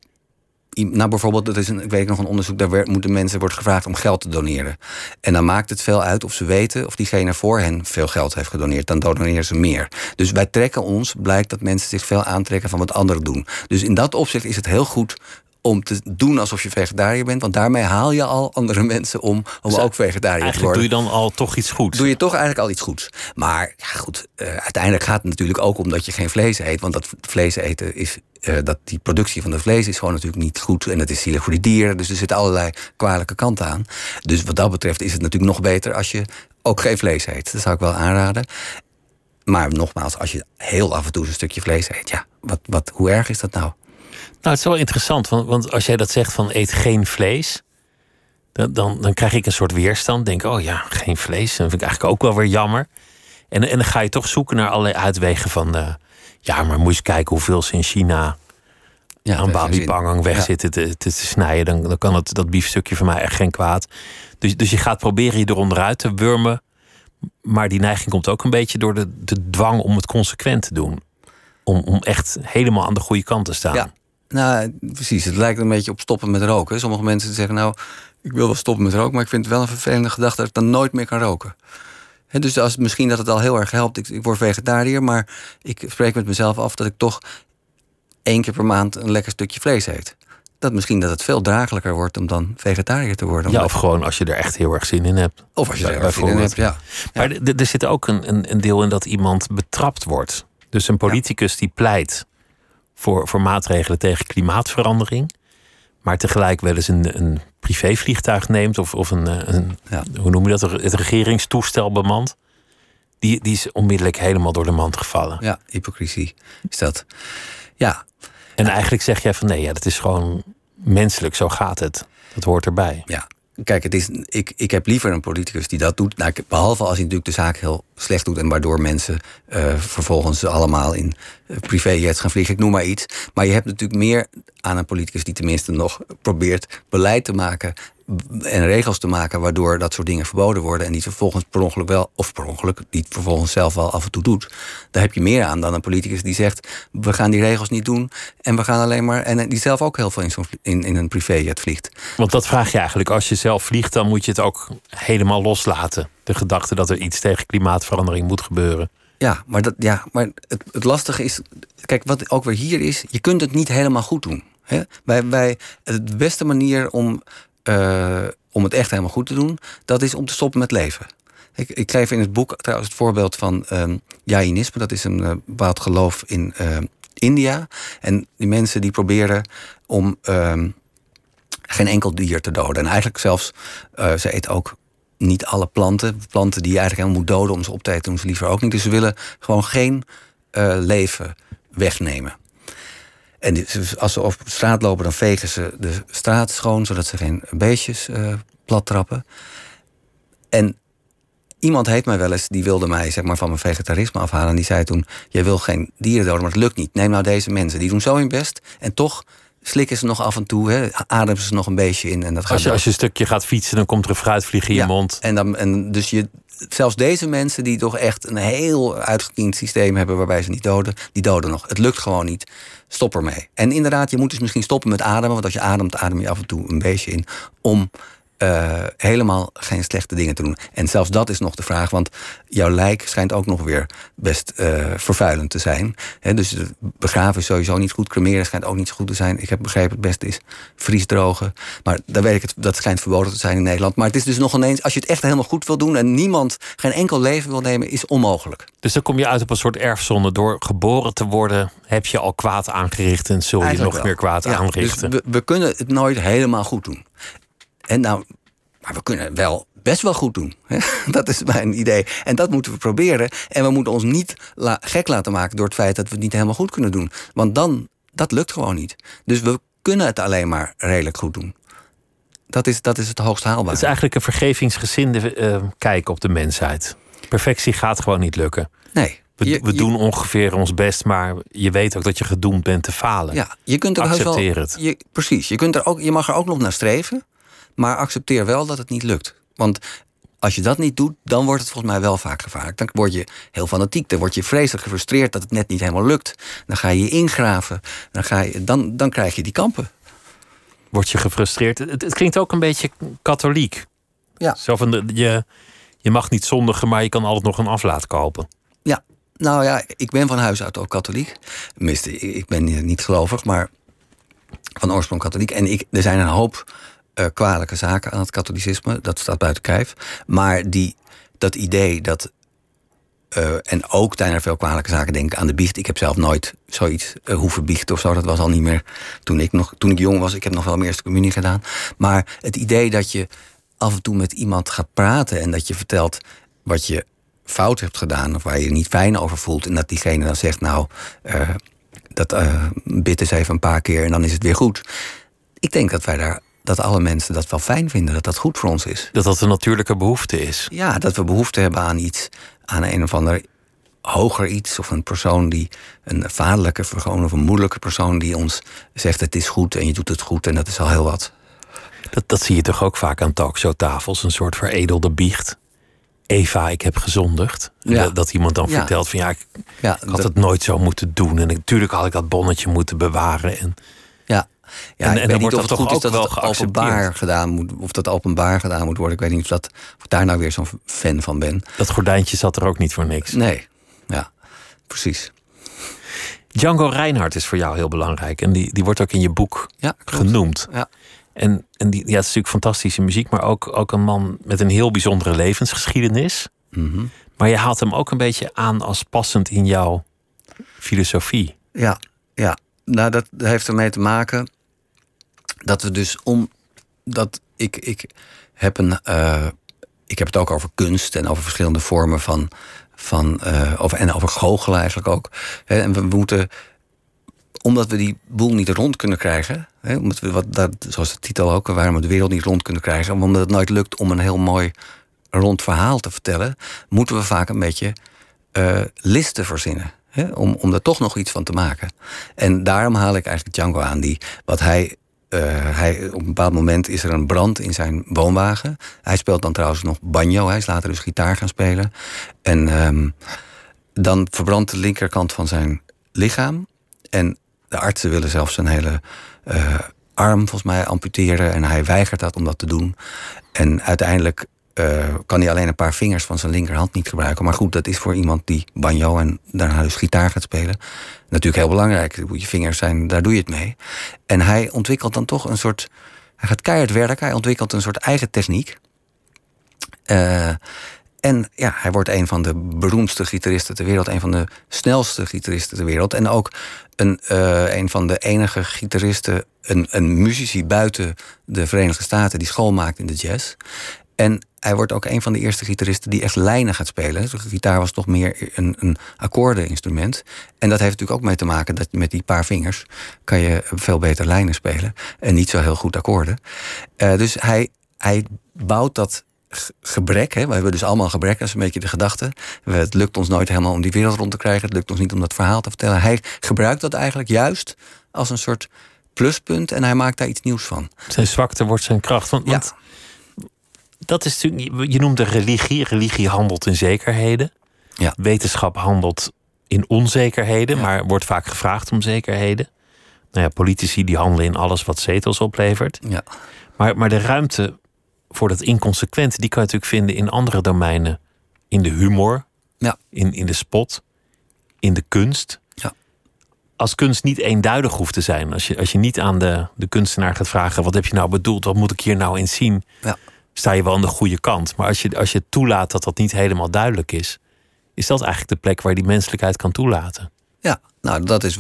nou, bijvoorbeeld, dat is een, ik weet nog een onderzoek, daar moeten mensen wordt gevraagd om geld te doneren. En dan maakt het veel uit of ze weten of diegene voor hen veel geld heeft gedoneerd. Dan doneren ze meer. Dus wij trekken ons, blijkt dat mensen zich veel aantrekken van wat anderen doen. Dus in dat opzicht is het heel goed om te doen alsof je vegetariër bent. Want daarmee haal je al andere mensen om, om dus ook vegetariër te worden. doe je dan al toch iets goeds? Doe je toch eigenlijk al iets goeds. Maar ja, goed, uh, uiteindelijk gaat het natuurlijk ook om dat je geen vlees eet. Want dat vlees eten is. Uh, dat die productie van het vlees is gewoon natuurlijk niet goed. En het is zielig voor die dieren. Dus er zitten allerlei kwalijke kanten aan. Dus wat dat betreft is het natuurlijk nog beter als je ook geen vlees eet. Dat zou ik wel aanraden. Maar nogmaals, als je heel af en toe een stukje vlees eet, ja, wat, wat, hoe erg is dat nou? Nou, het is wel interessant, want, want als jij dat zegt van eet geen vlees, dan, dan, dan krijg ik een soort weerstand. Denk, oh ja, geen vlees. Dat vind ik eigenlijk ook wel weer jammer. En, en dan ga je toch zoeken naar allerlei uitwegen van, uh, ja, maar moet je eens kijken hoeveel ze in China ja, aan babi pangang wegzitten ja. te, te, snijden. Dan, dan kan het, dat biefstukje van mij echt geen kwaad. Dus, dus je gaat proberen je eronder uit te wurmen. Maar die neiging komt ook een beetje door de, de dwang om het consequent te doen. Om, om echt helemaal aan de goede kant te staan. Ja. Nou, precies. Het lijkt een beetje op stoppen met roken. Sommige mensen zeggen, nou, ik wil wel stoppen met roken... maar ik vind het wel een vervelende gedachte dat ik dan nooit meer kan roken. dus als, misschien dat het al heel erg helpt. Ik, ik word vegetariër, maar ik spreek met mezelf af... dat ik toch één keer per maand een lekker stukje vlees eet. Dat misschien dat het veel draaglijker wordt om dan vegetariër te worden. Ja, of gewoon als je er echt heel erg zin in hebt. Of als je er erg zin in hebt, ja. Maar er zit ook een, een, deel in dat iemand betrapt wordt. Dus een politicus die pleit voor, voor maatregelen tegen klimaatverandering. Maar tegelijk wel eens een, een privévliegtuig neemt of, of een, eh, een ja. hoe noem je dat, het regeringstoestel bemand. Die, die is onmiddellijk helemaal door de mand gevallen. Ja, hypocrisie is dat. Ja. En eigenlijk zeg jij van nee, ja, dat is gewoon menselijk, zo gaat het. Dat hoort erbij. Ja, Kijk, het is, ik, ik heb liever een politicus die dat doet. Nou, behalve als hij natuurlijk de zaak heel slecht doet en waardoor mensen uh, vervolgens allemaal in uh, privéjets gaan vliegen. Ik noem maar iets. Maar je hebt natuurlijk meer aan een politicus die tenminste nog probeert beleid te maken en regels te maken waardoor dat soort dingen verboden worden en die vervolgens per ongeluk wel, of per ongeluk, die vervolgens zelf wel af en toe doet. Daar heb je meer aan dan een politicus die zegt: we gaan die regels niet doen en we gaan alleen maar. en die zelf ook heel veel in, in, in een privéjet vliegt. Want dat vraag je eigenlijk. Als je zelf vliegt, dan moet je het ook helemaal loslaten. De gedachte dat er iets tegen klimaatverandering moet gebeuren. Ja, maar, dat, ja, maar het, het lastige is. Kijk, wat ook weer hier is, je kunt het niet helemaal goed doen. Hè? Wij, wij, de beste manier om uh, om het echt helemaal goed te doen, dat is om te stoppen met leven. Ik, ik geef in het boek trouwens het voorbeeld van um, Jainisme. Dat is een uh, bepaald geloof in uh, India. En die mensen die proberen om um, geen enkel dier te doden. En eigenlijk zelfs, ze eten ook niet alle planten. Planten die je eigenlijk helemaal moet doden om ze op te eten, doen ze liever ook niet. Dus ze willen gewoon geen leven wegnemen. En als ze op straat lopen, dan vegen ze de straat schoon, zodat ze geen beestjes uh, plat trappen. En iemand heeft mij wel eens, die wilde mij zeg maar, van mijn vegetarisme afhalen. En die zei toen: Je wil geen dieren doden, maar het lukt niet. Neem nou deze mensen, die doen zo hun best. En toch slikken ze nog af en toe, hè, ademen ze nog een beetje in. En dat gaat als, je, als je een stukje gaat fietsen, dan komt er een fruitvlieg in je mond. En, dan, en dus je, zelfs deze mensen die toch echt een heel uitgekiend systeem hebben waarbij ze niet doden, die doden nog. Het lukt gewoon niet. Stop ermee. En inderdaad, je moet dus misschien stoppen met ademen, want als je ademt, adem je af en toe een beetje in om uh, helemaal geen slechte dingen te doen. En zelfs dat is nog de vraag, want jouw lijk schijnt ook nog weer best uh, vervuilend te zijn. He, dus begraven is sowieso niet goed, cremeren schijnt ook niet zo goed te zijn. Ik heb begrepen het beste is vriesdrogen. Maar daar weet ik het, dat schijnt verboden te zijn in Nederland. Maar het is dus nog ineens, als je het echt helemaal goed wil doen en niemand geen enkel leven wil nemen, is onmogelijk. Dus dan kom je uit op een soort erfzonde. Door geboren te worden heb je al kwaad aangericht en zul je nog meer kwaad dus aanrichten. Dus we, we kunnen het nooit helemaal goed doen. En nou, maar we kunnen wel best wel goed doen. (laughs) Dat is mijn idee. En dat moeten we proberen. En we moeten ons niet gek laten maken door het feit dat we het niet helemaal goed kunnen doen. Want dan, dat lukt gewoon niet. Dus we kunnen het alleen maar redelijk goed doen. Dat is, dat is het hoogst haalbaar. Het is eigenlijk een vergevingsgezinde eh, kijk op de mensheid. Perfectie gaat gewoon niet lukken. Nee. We, Je- we je- doen ongeveer ons best, maar je weet ook dat je gedoemd bent te falen. Ja, je kunt er heus wel- Accepteer het. Je, precies. Je, kunt er ook, je mag er ook nog naar streven. Maar accepteer wel dat het niet lukt. Want als je dat niet doet, dan wordt het volgens mij wel vaak gevaarlijk. Dan word je heel fanatiek. Dan word je vreselijk gefrustreerd dat het net niet helemaal lukt. Dan ga je je ingraven. Dan, ga je, dan, dan krijg je die kampen. Word je gefrustreerd. Het, het klinkt ook een beetje katholiek. Ja. Zo van de, je, je mag niet zondigen, maar je kan altijd nog een aflaat kopen. Ja, nou ja, ik ben van huis uit ook katholiek. Tenminste, ik ik ben niet gelovig, maar van oorsprong katholiek. En ik, er zijn een hoop eh, kwalijke zaken aan het katholicisme. Dat staat buiten kijf. Maar die, dat idee dat... eh, en ook zijn er veel kwalijke zaken, denk ik, aan de biecht. Ik heb zelf nooit zoiets eh, hoeven biechten of zo. Dat was al niet meer toen ik, nog, toen ik jong was. Ik heb nog wel mijn eerste communie gedaan. Maar het idee dat je af en toe met iemand gaat praten... en dat je vertelt wat je fout hebt gedaan... of waar je je niet fijn over voelt... en dat diegene dan zegt, nou, dat eh bid eens even een paar keer... en dan is het weer goed. Ik denk dat wij daar... dat alle mensen dat wel fijn vinden, dat dat goed voor ons is. Dat dat een natuurlijke behoefte is. Ja, dat we behoefte hebben aan iets, aan een of ander hoger iets, of een persoon die, een vaderlijke persoon of een moederlijke persoon die ons zegt: het is goed en je doet het goed en dat is al heel wat. Dat, dat zie je toch ook vaak aan talkshowtafels. Een soort veredelde biecht. Eva, ik heb gezondigd. Ja. Dat, dat iemand dan Ja. vertelt van ja, ik, Ja, ik had dat- het nooit zo moeten doen. En natuurlijk had ik dat bonnetje moeten bewaren. En Ja. En- ik en weet niet wordt of het dat goed toch is dat het openbaar gedaan moet, of dat openbaar gedaan moet worden. Ik weet niet of, dat, of ik daar nou weer zo'n fan van ben. dat gordijntje zat er ook niet voor niks. Nee, ja, precies. Django Reinhardt is voor jou heel belangrijk. En die, die wordt ook in je boek Ja, genoemd. Ja. En, en die, ja, het is natuurlijk fantastische muziek, maar ook, ook een man met een heel bijzondere levensgeschiedenis. Mhm. Maar je haalt hem ook een beetje aan als passend in jouw filosofie. Ja, ja. Nou, dat heeft ermee te maken dat we dus om dat ik, ik heb een eh, ik heb het ook over kunst en over verschillende vormen van, van eh, over, en over goochelen eigenlijk ook. En we moeten omdat we die boel niet rond kunnen krijgen, omdat we wat dat, zoals de titel ook, waarom we de wereld niet rond kunnen krijgen, omdat het nooit lukt om een heel mooi rond verhaal te vertellen, moeten we vaak een beetje eh, listen verzinnen. Om, om er toch nog iets van te maken. En daarom haal ik eigenlijk Django aan. Die, wat hij, hij, op een bepaald moment is er een brand in zijn woonwagen. Hij speelt dan trouwens nog banjo. Hij is later dus gitaar gaan spelen. En ehm, dan verbrandt de linkerkant van zijn lichaam. En de artsen willen zelfs zijn hele eh, arm volgens mij amputeren. En hij weigert dat om dat te doen. En uiteindelijk eh, kan hij alleen een paar vingers van zijn linkerhand niet gebruiken. Maar goed, dat is voor iemand die banjo en daarna dus gitaar gaat spelen. Natuurlijk heel belangrijk. Je vingers zijn, daar doe je het mee. En hij ontwikkelt dan toch een soort. Hij gaat keihard werken. Hij ontwikkelt een soort eigen techniek. Eh, en ja, hij wordt een van de beroemdste gitaristen ter wereld. Een van de snelste gitaristen ter wereld. En ook een, eh, een van de enige gitaristen, een, een muzici buiten de Verenigde Staten... die school maakt in de jazz. En hij wordt ook een van de eerste gitaristen die echt lijnen gaat spelen. De gitaar was toch meer een, een akkoordeninstrument. En dat heeft natuurlijk ook mee te maken dat met die paar vingers... kan je veel beter lijnen spelen. En niet zo heel goed akkoorden. Eh, dus hij, hij bouwt dat gebrek. Hè. We hebben dus allemaal gebrek, dat is een beetje de gedachte. Het lukt ons nooit helemaal om die wereld rond te krijgen. Het lukt ons niet om dat verhaal te vertellen. Hij gebruikt dat eigenlijk juist als een soort pluspunt. En hij maakt daar iets nieuws van. Zijn zwakte wordt zijn kracht. Want, Ja. want dat is natuurlijk, je noemde religie. Religie handelt in zekerheden. Ja. Wetenschap handelt in onzekerheden, Ja. maar wordt vaak gevraagd om zekerheden. Nou ja, politici die handelen in alles wat zetels oplevert. Ja. Maar, maar de ruimte voor dat inconsequente, die kan je natuurlijk vinden in andere domeinen. In de humor, Ja. in, in de spot, in de kunst. Ja. Als kunst niet eenduidig hoeft te zijn. Als je, als je niet aan de, de kunstenaar gaat vragen: wat heb je nou bedoeld? Wat moet ik hier nou in zien? Ja. Sta je wel aan de goede kant. Maar als je, als je toelaat dat dat niet helemaal duidelijk is, is dat eigenlijk de plek waar die menselijkheid kan toelaten. Ja, nou, dat is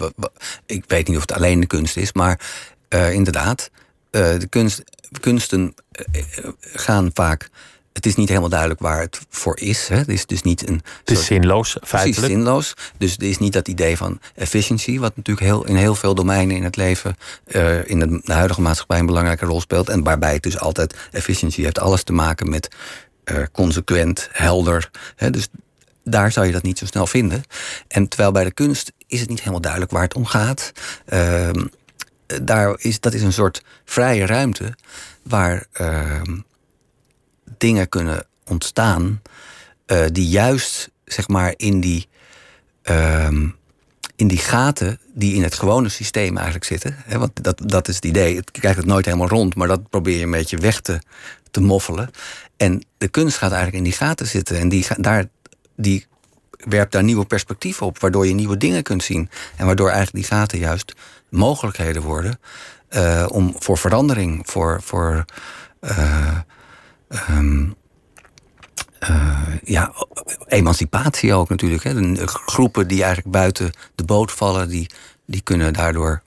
Ik weet niet of het alleen de kunst is, maar eh, inderdaad, eh, de kunst, kunsten eh, gaan vaak het is niet helemaal duidelijk waar het voor is. Hè. Het is dus niet een. Het is zinloos, feitelijk. Precies, zinloos. Dus er is niet dat idee van efficiency, wat natuurlijk heel, in heel veel domeinen in het leven, uh, in de, de, huidige maatschappij een belangrijke rol speelt. En waarbij het dus altijd efficiency heeft alles te maken met uh, consequent, helder. Hè. Dus daar zou je dat niet zo snel vinden. En terwijl bij de kunst is het niet helemaal duidelijk waar het om gaat. Uh, daar is, dat is een soort vrije ruimte waar ehm, dingen kunnen ontstaan uh, die juist zeg maar in die, uh, in die gaten die in het gewone systeem eigenlijk zitten. Hè, want dat, dat is het idee. Het krijgt het nooit helemaal rond, maar dat probeer je een beetje weg te, te moffelen. En de kunst gaat eigenlijk in die gaten zitten. En die, daar, die werpt daar nieuwe perspectieven op, waardoor je nieuwe dingen kunt zien. En waardoor eigenlijk die gaten juist mogelijkheden worden uh, om voor verandering, voor, voor uh, um, uh, ja, emancipatie ook natuurlijk. Hè. De groepen die eigenlijk buiten de boot vallen, die, die kunnen daardoor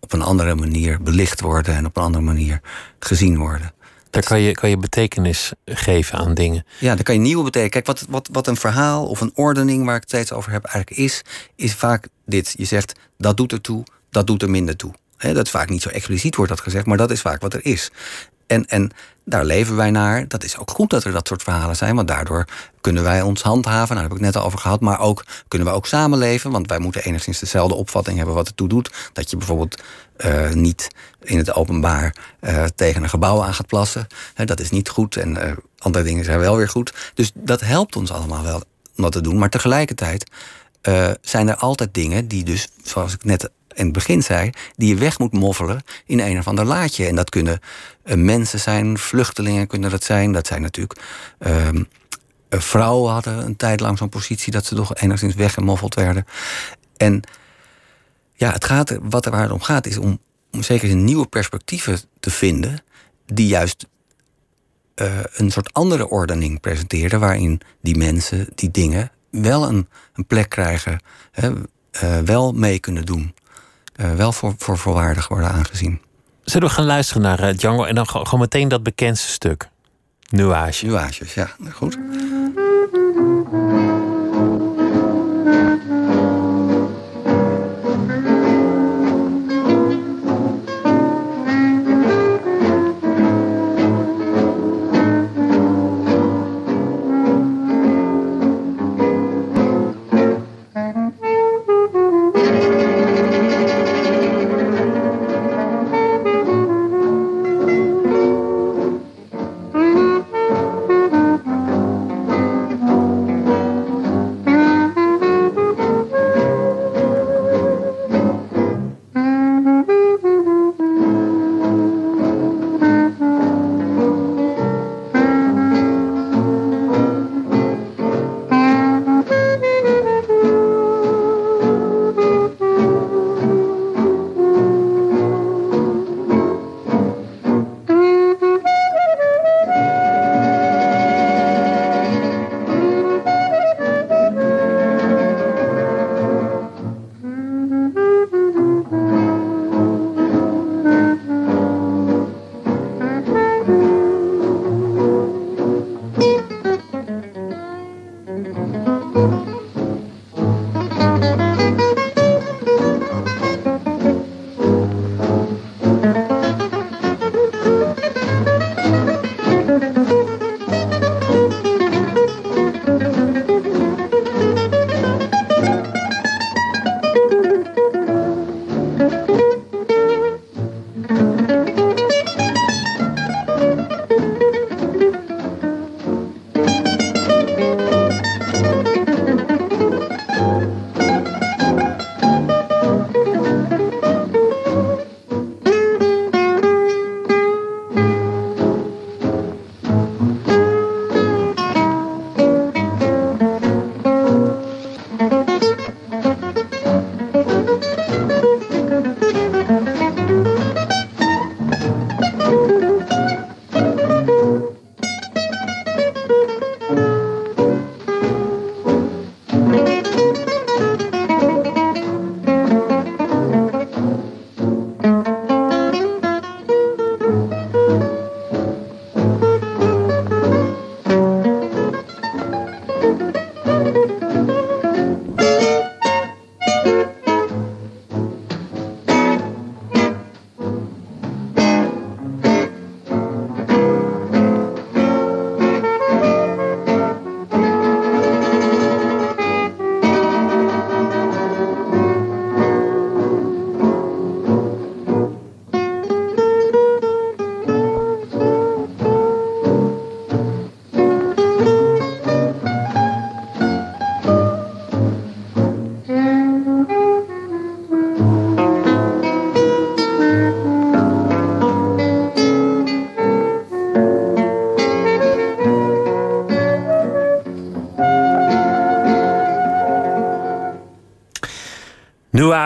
op een andere manier belicht worden en op een andere manier gezien worden. Daar kan je, kan je betekenis geven aan dingen. Ja, daar kan je nieuwe betekenis. Kijk, wat, wat, wat een verhaal of een ordening waar ik het steeds over heb eigenlijk is, is vaak dit. Je zegt dat doet er toe, dat doet er minder toe. He, dat vaak niet zo expliciet wordt dat gezegd, maar dat is vaak wat er is. En, en daar leven wij naar. Dat is ook goed dat er dat soort verhalen zijn, want daardoor kunnen wij ons handhaven. Nou, daar heb ik het net over gehad. Maar ook kunnen we ook samenleven, want wij moeten enigszins dezelfde opvatting hebben wat het toe doet. Dat je bijvoorbeeld uh, niet in het openbaar uh, tegen een gebouw aan gaat plassen. Dat is niet goed en uh, andere dingen zijn wel weer goed. Dus dat helpt ons allemaal wel om dat te doen. Maar tegelijkertijd zijn er altijd dingen die dus, zoals ik net in het begin zei, die je weg moet moffelen in een of ander laadje. En dat kunnen uh, mensen zijn, vluchtelingen kunnen dat zijn. Dat zijn natuurlijk. Uh, vrouwen hadden een tijd lang zo'n positie dat ze toch enigszins weggemoffeld werden. En ja, het gaat, wat er waar het om gaat, is om, om zeker nieuwe perspectieven te vinden. die juist uh, een soort andere ordening presenteren. waarin die mensen, die dingen wel een, een plek krijgen, hè, wel mee kunnen doen uh, wel voor, voor volwaardig worden aangezien. Zullen we gaan luisteren naar uh, Django en dan gewoon meteen dat bekendste stuk? Nuage. Nuages, ja, goed.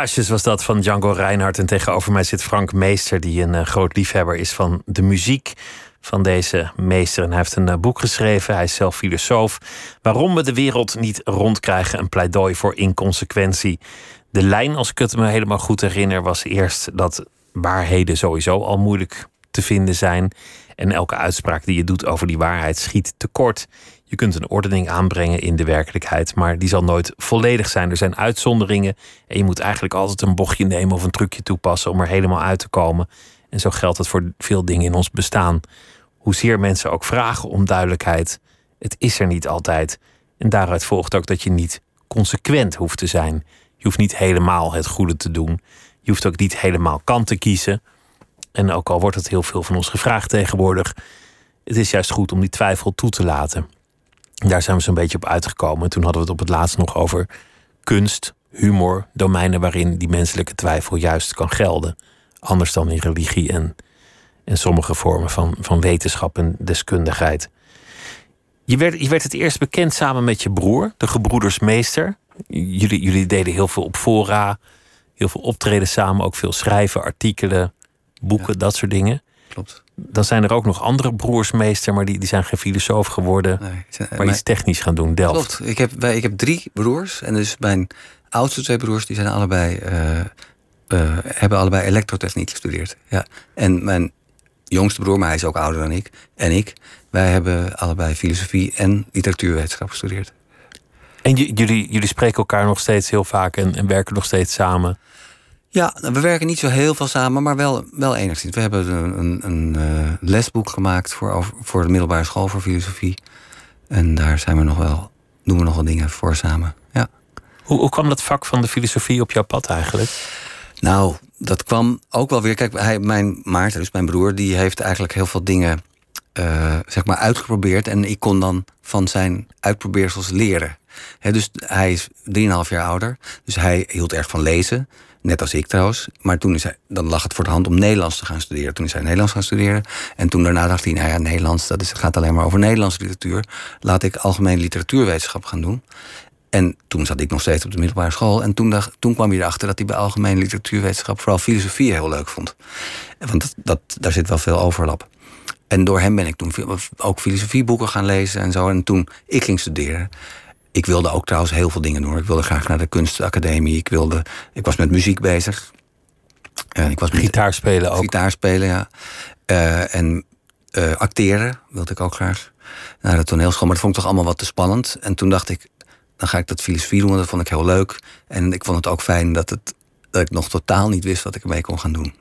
Mirages was dat van Django Reinhardt. En tegenover mij zit Frank Meester, die een uh, groot liefhebber is van de muziek van deze meester. En hij heeft een uh, boek geschreven, hij is zelf filosoof. Waarom we de wereld niet rondkrijgen, een pleidooi voor inconsequentie. De lijn, als ik het me helemaal goed herinner, was eerst dat waarheden sowieso al moeilijk te vinden zijn. En elke uitspraak die je doet over die waarheid schiet tekort. Je kunt een ordening aanbrengen in de werkelijkheid, maar die zal nooit volledig zijn. Er zijn uitzonderingen en je moet eigenlijk altijd een bochtje nemen of een trucje toepassen om er helemaal uit te komen. En zo geldt het voor veel dingen in ons bestaan. Hoezeer mensen ook vragen om duidelijkheid, het is er niet altijd. En daaruit volgt ook dat je niet consequent hoeft te zijn. Je hoeft niet helemaal het goede te doen. Je hoeft ook niet helemaal kant te kiezen. En ook al wordt het heel veel van ons gevraagd tegenwoordig, het is juist goed om die twijfel toe te laten. Daar zijn we zo'n beetje op uitgekomen. Toen hadden we het op het laatst nog over kunst, humor, domeinen waarin die menselijke twijfel juist kan gelden. Anders dan in religie en, en sommige vormen van, van wetenschap en deskundigheid. Je werd, je werd het eerst bekend samen met je broer, de gebroeders Meester. Jullie, jullie deden heel veel op fora, heel veel optreden samen, ook veel schrijven, artikelen, boeken, dat soort dingen. Klopt. Dan zijn er ook nog andere broersmeester, maar die, die zijn geen filosoof geworden. Nee, zijn- maar mijn- iets technisch gaan doen, Delft. Klopt. Ik heb, wij, ik heb drie broers. En dus mijn oudste twee broers die zijn allebei, eh, eh, hebben allebei elektrotechniek gestudeerd. Ja. En mijn jongste broer, maar hij is ook ouder dan ik, en ik, wij hebben allebei filosofie en literatuurwetenschap gestudeerd. En jullie, jullie spreken elkaar nog steeds heel vaak en, en werken nog steeds samen. Ja, we werken niet zo heel veel samen, maar wel, wel enigszins. We hebben een, een, een eh, lesboek gemaakt voor, over- voor de middelbare school voor filosofie. En daar zijn we nog wel, doen we nog wel dingen voor samen. Ja. Hoe, hoe kwam dat vak van de filosofie op jouw pad eigenlijk? Nou, dat kwam ook wel weer. Kijk, hij, mijn Maarten, dus mijn broer, die heeft eigenlijk heel veel dingen eh, zeg maar uitgeprobeerd. En ik kon dan van zijn uitprobeersels leren. Dus hij is 3,5 jaar ouder. Dus hij hield erg van lezen. Net als ik trouwens. Maar toen is hij, dan lag het voor de hand om Nederlands te gaan studeren. Toen is hij Nederlands gaan studeren. En toen daarna dacht hij, nou ja, Nederlands, dat is, het gaat alleen maar over Nederlandse literatuur. Laat ik algemeen literatuurwetenschap gaan doen. En toen zat ik nog steeds op de middelbare school. En toen, toen kwam hij erachter dat hij bij algemene literatuurwetenschap vooral filosofie heel leuk vond. Want dat, daar zit wel veel overlap. En door hem ben ik toen ook filosofieboeken gaan lezen en zo. En toen ik ging studeren. Ik wilde ook trouwens heel veel dingen doen. Ik wilde graag naar de kunstacademie. Ik, wilde, ik was met muziek bezig. En ik was Gitaar spelen ook. Gitaar spelen, ja. Eh, en eh, acteren wilde ik ook graag. Naar de toneelschool. Maar dat vond ik toch allemaal wat te spannend. En toen dacht ik, dan ga ik dat filosofie doen. want Dat vond ik heel leuk. En ik vond het ook fijn dat, het, dat ik nog totaal niet wist wat ik ermee kon gaan doen.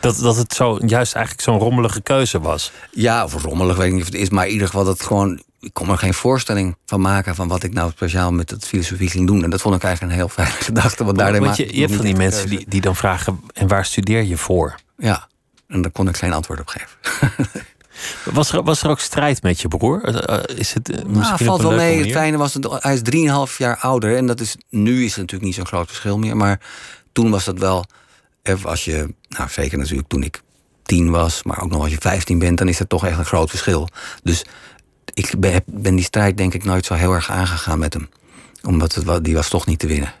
Dat, dat het zo, juist eigenlijk zo'n rommelige keuze was. Ja, of rommelig, weet ik niet of het is. Maar in ieder geval dat het gewoon... Ik kon er geen voorstelling van maken... van wat ik nou speciaal met het filosofie ging doen. En dat vond ik eigenlijk een heel fijne (laughs) gedachte. Want daardoor Want je, je hebt van die mensen die, die dan vragen: en waar studeer je voor? Ja, en daar kon ik geen antwoord op geven. (laughs) Was er, was er ook strijd met je broer? Eh, eh, Is het eh, Nou, misschien valt op een wel mee. Het fijne was, dat hij is 3,5 jaar ouder. En dat is, nu is het natuurlijk niet zo'n groot verschil meer. Maar toen was dat wel... eh, Als je, nou zeker natuurlijk toen ik 10 was... maar ook nog als je 15 bent, dan is dat toch echt een groot verschil. Dus ik ben, die strijd denk ik nooit zo heel erg aangegaan met hem. Omdat het, die was toch niet te winnen.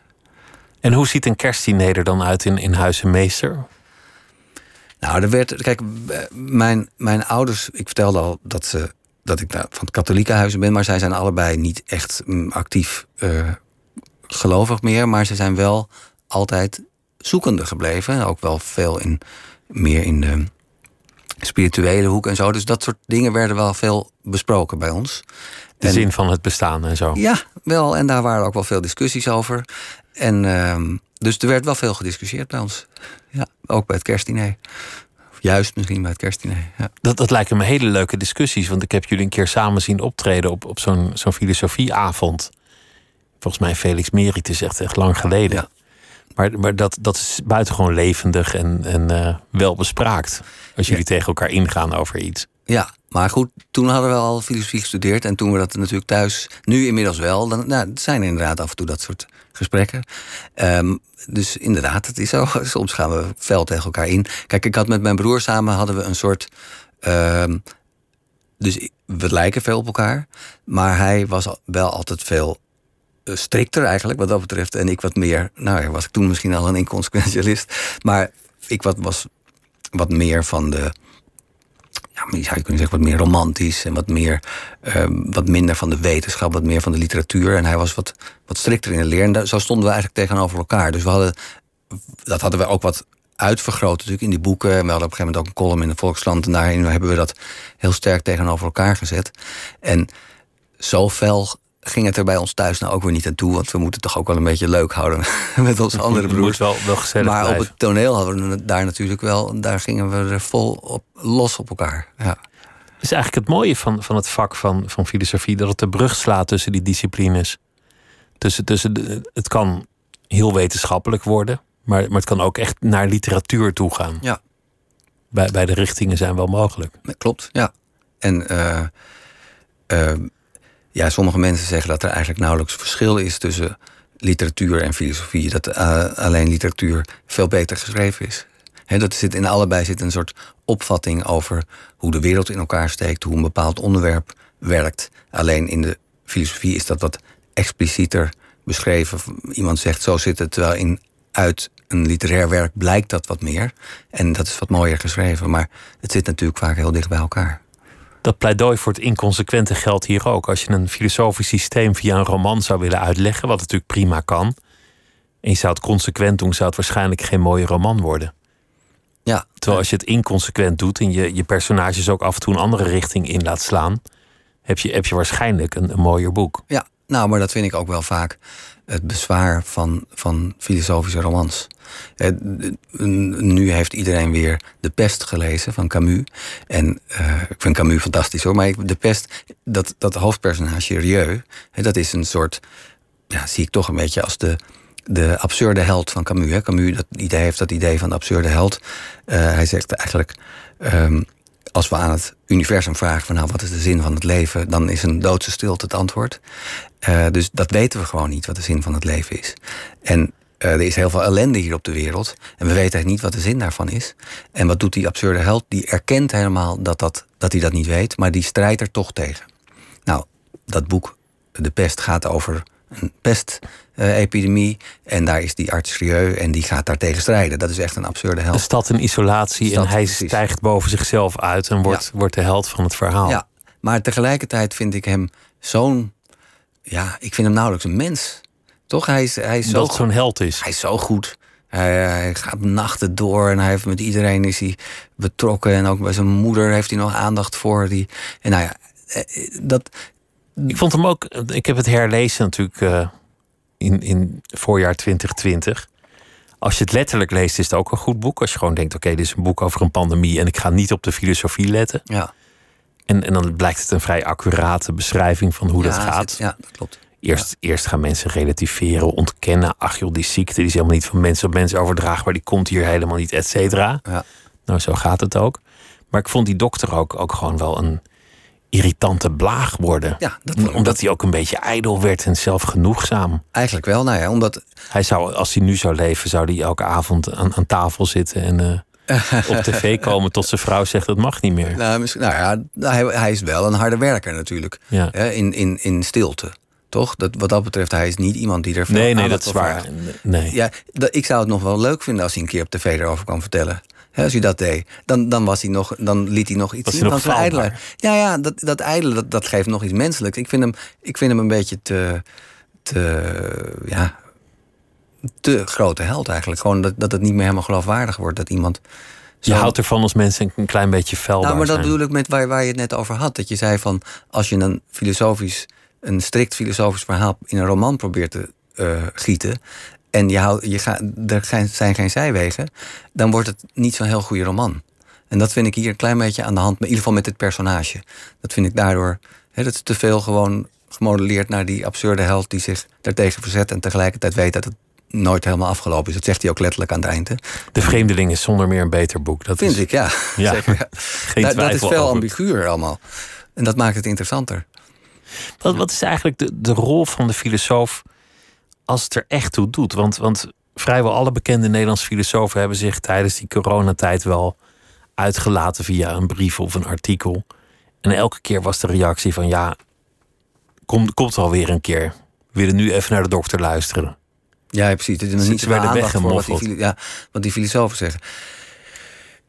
En hoe ziet een kerstdiner er dan uit in, in Meester? Nou, er werd. Kijk, eh, mijn, mijn ouders. Ik vertelde al dat, ze, dat ik nou, van het katholieke huizen ben. Maar zij zijn allebei niet echt mm, actief eh, gelovig meer. Maar ze zijn wel altijd zoekende gebleven. Ook wel veel in, meer in de spirituele hoek en zo. Dus dat soort dingen werden wel veel besproken bij ons. De En- zin van het bestaan en zo. Ja, wel. En daar waren ook wel veel discussies over. En ehm, dus er werd wel veel gediscussieerd bij ons. Ja, ook bij het kerstdiner. Juist misschien bij het kerstdiner. Ja. Dat, dat lijken me hele leuke discussies. Want ik heb jullie een keer samen zien optreden op, op zo'n zo'n filosofieavond. Volgens mij Felix Meritus, echt, echt lang geleden. Ja. Maar, maar dat, dat is buitengewoon levendig en, en eh, welbespraakt. Als jullie tegen elkaar ingaan over iets. ja, maar goed, toen hadden we al filosofie gestudeerd. En toen we dat natuurlijk thuis, nu inmiddels wel. Dan nou, het zijn inderdaad af en toe dat soort gesprekken. Ehm, dus inderdaad, het is zo. (laughs) Soms gaan we fel tegen elkaar in. Kijk, ik had met mijn broer samen hadden we een soort. ehm, dus we lijken veel op elkaar. Maar hij was wel altijd veel strikter eigenlijk wat dat betreft. En ik wat meer, nou ja, was ik toen misschien al een inconsequentialist. Maar ik wat, was wat meer van de, ja, zou je kunnen zeggen, wat meer romantisch. En wat, meer, ehm, wat minder van de wetenschap, wat meer van de literatuur. En hij was wat, wat strikter in de leer. En zo stonden we eigenlijk tegenover elkaar. Dus we hadden, dat hadden we ook wat uitvergroot natuurlijk in die boeken. En we hadden op een gegeven moment ook een column in de Volkskrant. En daarin hebben we dat heel sterk tegenover elkaar gezet. En zo fel ging het er bij ons thuis nou ook weer niet aan toe. Want we moeten toch ook wel een beetje leuk houden (laughs) met onze andere broers. wel, maar blijven. op het toneel hadden we daar natuurlijk wel... daar gingen we er vol op, los op elkaar. Ja. Het is eigenlijk het mooie van, van het vak van, van filosofie, dat het de brug slaat tussen die disciplines. Tussen, tussen de, het kan heel wetenschappelijk worden, maar, maar het kan ook echt naar literatuur toe gaan. Ja. Bij, bij de richtingen zijn wel mogelijk. Dat klopt, ja. En eh, eh, ja, sommige mensen zeggen dat er eigenlijk nauwelijks verschil is tussen literatuur en filosofie. Dat eh, alleen literatuur veel beter geschreven is. Dat zit in allebei zit een soort opvatting over hoe de wereld in elkaar steekt, hoe een bepaald onderwerp werkt. Alleen in de filosofie is dat wat explicieter beschreven. Iemand zegt zo zit het, terwijl in uit een literair werk blijkt dat wat meer. En dat is wat mooier geschreven. Maar het zit natuurlijk vaak heel dicht bij elkaar. Dat pleidooi voor het inconsequente geldt hier ook. Als je een filosofisch systeem via een roman zou willen uitleggen, wat natuurlijk prima kan, en je zou het consequent doen, zou het waarschijnlijk geen mooie roman worden. Ja, Terwijl als je het inconsequent doet en je, je personages ook af en toe een andere richting in laat slaan, heb je, heb je waarschijnlijk een, een mooier boek. Ja, nou, maar dat vind ik ook wel vaak het bezwaar van, van filosofische romans. Eh, nu heeft iedereen weer De Pest gelezen van Camus. En uh, ik vind Camus fantastisch hoor. Maar De Pest, dat, dat hoofdpersonage Rieu, dat is een soort. Ja, zie ik toch een beetje als de, de absurde held van Camus. Hè. Camus dat idee heeft dat idee van de absurde held. Uh, hij zegt eigenlijk. Um, als we aan het universum vragen van nou, wat is de zin van het leven, dan is een doodse stilte het antwoord. Uh, dus dat weten we gewoon niet, wat de zin van het leven is. En uh, er is heel veel ellende hier op de wereld. En we weten niet wat de zin daarvan is. En wat doet die absurde held? Die erkent helemaal dat, dat, dat hij dat niet weet, maar die strijdt er toch tegen. Nou, dat boek, De Pest, gaat over een pestepidemie. Uh, en daar is die arts Rieu en die gaat daartegen strijden. Dat is echt een absurde held. Een stad in isolatie stad, en hij precies. stijgt boven zichzelf uit en wordt, ja. wordt de held van het verhaal. Ja, maar tegelijkertijd vind ik hem zo'n... Ja, ik vind hem nauwelijks een mens. Toch? Hij is, hij is Dat zo'n held is. Hij is zo goed. Hij, hij, gaat nachten door en hij heeft met iedereen is hij betrokken. En ook bij zijn moeder heeft hij nog aandacht voor. Die, en nou ja, dat, ik vond hem ook. Ik heb het herlezen natuurlijk uh, in, in voorjaar 2020. Als je het letterlijk leest, is het ook een goed boek. Als je gewoon denkt: oké, okay, dit is een boek over een pandemie en ik ga niet op de filosofie letten. Ja. En, en dan blijkt het een vrij accurate beschrijving van hoe ja, dat gaat. Ja, dat klopt. Eerst, ja. eerst gaan mensen relativeren, ontkennen. Ach joh, die ziekte die is helemaal niet van mens op mens overdraagbaar. Die komt hier helemaal niet, et cetera. Ja. Nou, zo gaat het ook. Maar ik vond die dokter ook, ook gewoon wel een irritante blaag worden. Ja, dat, omdat dat, hij ook een beetje ijdel werd en zelfgenoegzaam. Eigenlijk wel, nou ja, omdat... Hij zou, als hij nu zou leven, zou hij elke avond aan, aan tafel zitten en uh, (laughs) op tv komen tot zijn vrouw zegt dat mag niet meer. Nou, nou ja, hij, hij is wel een harde werker natuurlijk. Ja. In, in, in stilte. Toch? Dat, wat dat betreft, hij is niet iemand die er veel Nee, nee, dat is waar. Nee. Ja, dat, ik zou het nog wel leuk vinden als hij een keer op tv erover kan vertellen. Als hij dat deed, dan, dan, was hij nog, dan liet hij nog iets zien van zijn ijdelheid. Ja, ja dat, dat ijdele, dat, dat geeft nog iets menselijks. Ik vind hem, ik vind hem een beetje te, te, ja, te grote held eigenlijk. Gewoon dat, dat het niet meer helemaal geloofwaardig wordt. Dat iemand... Je zo- houdt ervan als mensen een klein beetje felbaar nou, maar dat zijn. bedoel ik met waar, waar je het net over had. Dat je zei van als je een filosofisch, een strikt filosofisch verhaal in een roman probeert te eh, gieten. En je houdt, je gaat, er zijn- geen zijwegen, dan wordt het niet zo'n heel goede roman. En dat vind ik hier een klein beetje aan de hand, in ieder geval met dit personage. Dat vind ik daardoor, hè, dat is te veel gewoon gemodelleerd naar die absurde held die zich daartegen verzet en tegelijkertijd weet dat het nooit helemaal afgelopen is. Dat zegt hij ook letterlijk aan het einde. De Vreemdeling is zonder meer een beter boek. Dat Vind is ik, ja. Ja, (laughs) Zeker, ja. (laughs) geen Dat- dat is veel over. ambiguur allemaal. En dat maakt het interessanter. Wat, wat is eigenlijk de, de rol van de filosoof als het er echt toe doet? Want, want vrijwel alle bekende Nederlandse filosofen hebben zich tijdens die coronatijd wel uitgelaten via een brief of een artikel. En elke keer was de reactie van ja, komt komt wel weer een keer. We willen nu even naar de dokter luisteren. Ja, precies. Het is nog Ze- niet ze aandacht voor wat die, ja, wat die filosofen zeggen.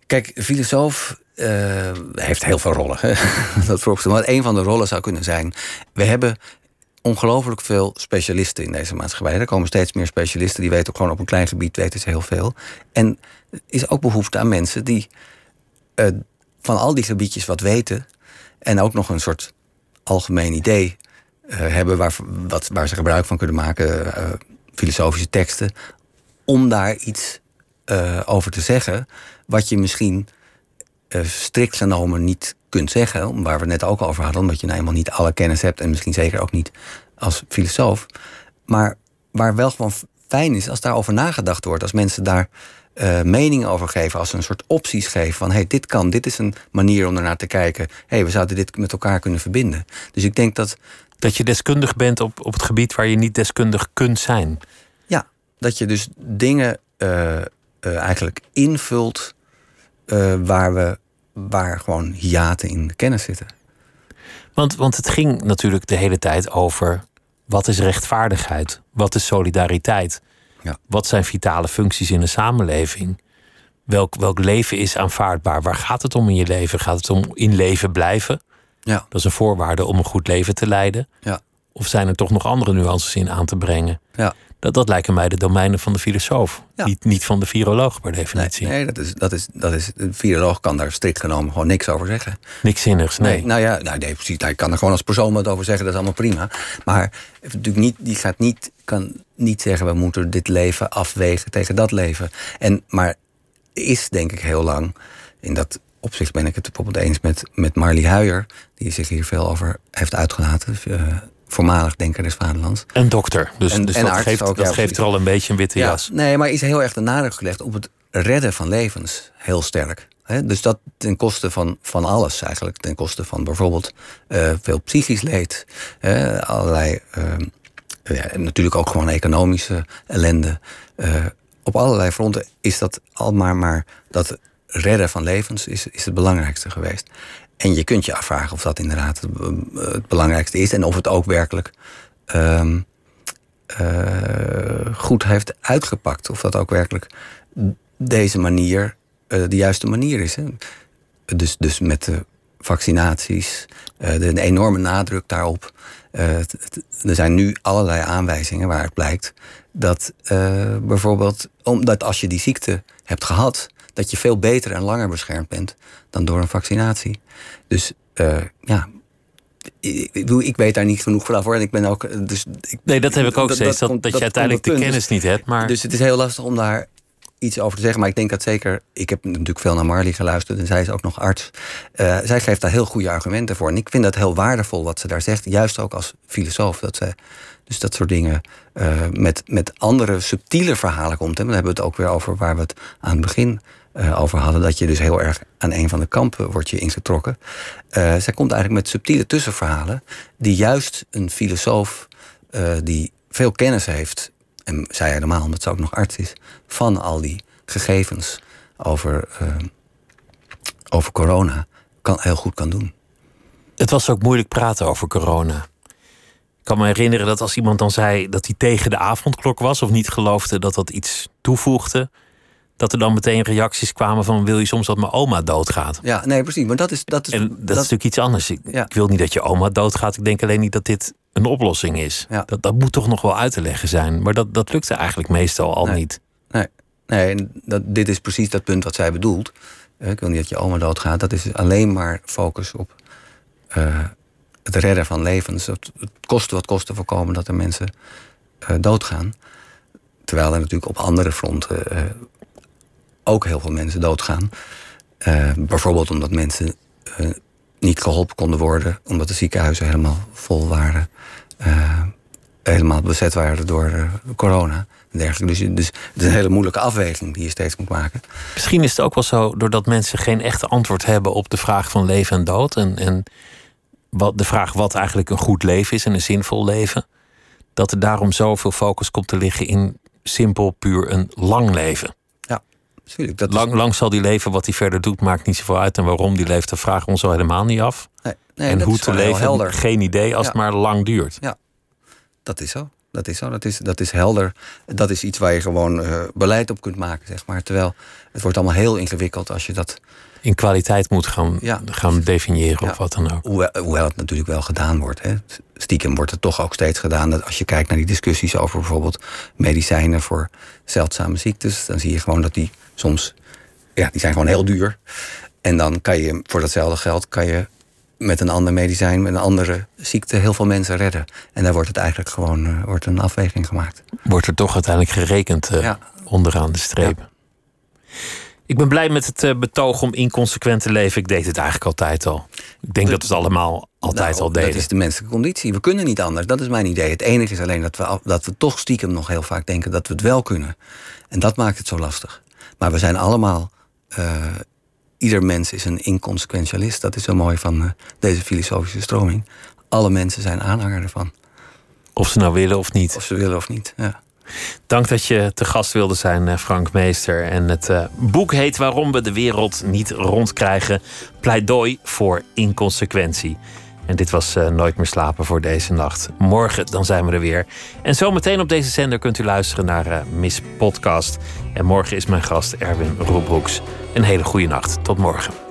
Kijk, filosoof eh, heeft heel veel rollen. hè. (laughs) dat vooropgesteld. Maar een van de rollen zou kunnen zijn... we hebben ongelooflijk veel specialisten in deze maatschappij. Er komen steeds meer specialisten. Die weten ook gewoon op een klein gebied weten ze heel veel. En er is ook behoefte aan mensen die eh, van al die gebiedjes wat weten... en ook nog een soort algemeen idee eh, hebben... Waar, wat, waar ze gebruik van kunnen maken... eh, filosofische teksten... om daar iets over te zeggen... wat je misschien strikt genomen niet kunt zeggen... waar we het net ook over hadden... omdat je nou eenmaal niet alle kennis hebt... en misschien zeker ook niet als filosoof. Maar waar wel gewoon fijn is als daarover nagedacht wordt... als mensen daar eh, meningen over geven... als ze een soort opties geven van... hey, dit kan, dit is een manier om ernaar te kijken... hey, we zouden dit met elkaar kunnen verbinden. Dus ik denk dat Dat je deskundig bent op, op het gebied waar je niet deskundig kunt zijn. Ja, dat je dus dingen eh, eh, eigenlijk invult waar we waar gewoon hiaten in de kennis zitten. Want, want het ging natuurlijk de hele tijd over wat is rechtvaardigheid? Wat is solidariteit? Ja. Wat zijn vitale functies in een samenleving? Welk, welk leven is aanvaardbaar? Waar gaat het om in je leven? Gaat het om in leven blijven? Ja, Dat is een voorwaarde om een goed leven te leiden. ja, Of zijn er toch nog andere nuances in aan te brengen? ja. Dat, dat lijken mij de domeinen van de filosoof. Ja. Niet, niet van de viroloog per definitie. nee dat, is, dat, is, dat is. Een viroloog kan daar strikt genomen gewoon niks over zeggen. Niks zinnigs, nee. nou ja, nou, nee, precies. Hij kan er gewoon als persoon wat over zeggen, dat is allemaal prima. Maar natuurlijk niet, die gaat niet, kan niet zeggen, we moeten dit leven afwegen tegen dat leven. En, maar is denk ik heel lang, in dat opzicht ben ik het bijvoorbeeld eens met, met Marley Huijer, die zich hier veel over heeft uitgelaten. eh, voormalig denker des vaderlands. Een dokter. Dus, En- dus en dat, geeft, ook, dat ja, geeft er al een beetje een witte Ja, jas. nee, maar is heel erg de nadruk gelegd op het redden van levens. Heel sterk. Dus dat ten koste van, van alles eigenlijk. Ten koste van bijvoorbeeld eh, veel psychisch leed. allerlei, eh, ja, en natuurlijk ook gewoon economische ellende. Eh, op allerlei fronten is dat al maar, maar dat redden van levens is, is het belangrijkste geweest. En je kunt je afvragen of dat inderdaad het, eh, belangrijkste is. En of het ook werkelijk ehm, eh, goed heeft uitgepakt. Of dat ook werkelijk deze manier eh, de juiste manier is. Hè? Dus, dus met de vaccinaties, eh, de, enorme nadruk daarop. Er zijn nu allerlei aanwijzingen waaruit blijkt dat bijvoorbeeld, omdat als je die ziekte hebt gehad, dat je veel beter en langer beschermd bent dan door een vaccinatie. Dus eh, ja. Ik, ik, bedoel, ik weet daar niet genoeg vanaf hoor. En ik ben ook. Dus ik, Nee, dat heb ik ook steeds. Dat, komt- dat, je uiteindelijk de kennis niet hebt. Maar Dus het is heel lastig om daar iets over te zeggen. Maar ik denk dat zeker. Ik heb natuurlijk veel naar Marley geluisterd en zij is ook nog arts. Eh, zij geeft daar heel goede argumenten voor. En ik vind dat heel waardevol wat ze daar zegt. Juist ook als filosoof. Dat ze dus dat soort dingen eh, met, met andere subtiele verhalen komt. En dan hebben we het ook weer over waar we het aan het begin eh, over hadden. Dat je dus heel erg aan een van de kampen wordt je ingetrokken. Eh, zij komt eigenlijk met subtiele tussenverhalen. Die juist een filosoof eh, die veel kennis heeft en zij helemaal, omdat ze ook nog arts is, van al die gegevens over, over corona, kan, heel goed kan doen. het was ook moeilijk praten over corona. Ik kan me herinneren dat als iemand dan zei dat hij tegen de avondklok was... of niet geloofde dat dat iets toevoegde... dat er dan meteen reacties kwamen van... wil je soms dat mijn oma doodgaat? Ja, nee, precies. Maar dat is. Dat is, En dat, is natuurlijk iets anders. Ik, Ja. ik wil niet dat je oma doodgaat. Ik denk alleen niet dat dit een oplossing is. Ja. Dat, dat moet toch nog wel uit te leggen zijn. Maar dat, dat lukte eigenlijk meestal al Nee. niet. Nee, nee en dat, dit is precies dat punt wat zij bedoelt. Eh, Ik wil niet dat je oma doodgaat. Dat is alleen maar focus op eh, het redden van levens. Het, het kosten wat kosten voorkomen dat er mensen eh, doodgaan. Terwijl er natuurlijk op andere fronten ook heel veel mensen doodgaan. Eh, bijvoorbeeld omdat mensen eh, niet geholpen konden worden, omdat de ziekenhuizen helemaal vol waren. Eh, helemaal bezet waren door corona dergelijke. Dus, dus het is een hele moeilijke afweging die je steeds moet maken. Misschien is het ook wel zo doordat mensen geen echte antwoord hebben op de vraag van leven en dood. En, en wat, de vraag wat eigenlijk een goed leven is en een zinvol leven. Dat er daarom zoveel focus komt te liggen in simpel, puur een lang leven. Ja, is- Lang, lang zal die leven, wat hij verder doet, maakt niet zoveel uit. En waarom die leeft, dat vragen we ons al helemaal niet af. nee, nee, en hoe te leven, helder. geen idee als Ja. het maar lang duurt. Dat is zo. Dat is zo. Dat is, dat is helder. Dat is iets waar je gewoon uh, beleid op kunt maken, zeg maar. Terwijl het wordt allemaal heel ingewikkeld als je dat. In kwaliteit moet gaan, ja. gaan definiëren ja. of wat dan ook. Hoewel, hoewel het natuurlijk wel gedaan wordt. Hè. Stiekem wordt het toch ook steeds gedaan. Dat als je kijkt naar die discussies over bijvoorbeeld medicijnen voor zeldzame ziektes, dan zie je gewoon dat die soms. Ja, die zijn gewoon heel duur. En dan kan je voor datzelfde geld kan je met een ander medicijn, met een andere ziekte, heel veel mensen redden. En daar wordt het eigenlijk gewoon uh, wordt een afweging gemaakt. Wordt er toch uiteindelijk gerekend uh, ja. onderaan de streep. Ja. Ik ben blij met het uh, betoog om inconsequent te leven. Ik deed het eigenlijk altijd al. Ik denk dat we het allemaal altijd nou, al deden. Dat is de menselijke conditie. We kunnen niet anders. Dat is mijn idee. Het enige is alleen dat we, dat we toch stiekem nog heel vaak denken dat we het wel kunnen. En dat maakt het zo lastig. Maar we zijn allemaal ieder mens is een inconsequentialist. Dat is zo mooi van uh, deze filosofische stroming. Alle mensen zijn aanhanger ervan. Of ze nou willen of niet. Of ze willen of niet, ja. Dank dat je te gast wilde zijn, eh, Frank Meester. En het uh, boek heet Waarom we de wereld niet rondkrijgen. Pleidooi voor inconsequentie. En dit was uh, Nooit meer slapen voor deze nacht. Morgen dan zijn we er weer. En zometeen op deze zender kunt u luisteren naar uh, Miss Podcast. En morgen is mijn gast Erwin Roebroeks. Een hele goede nacht. Tot morgen.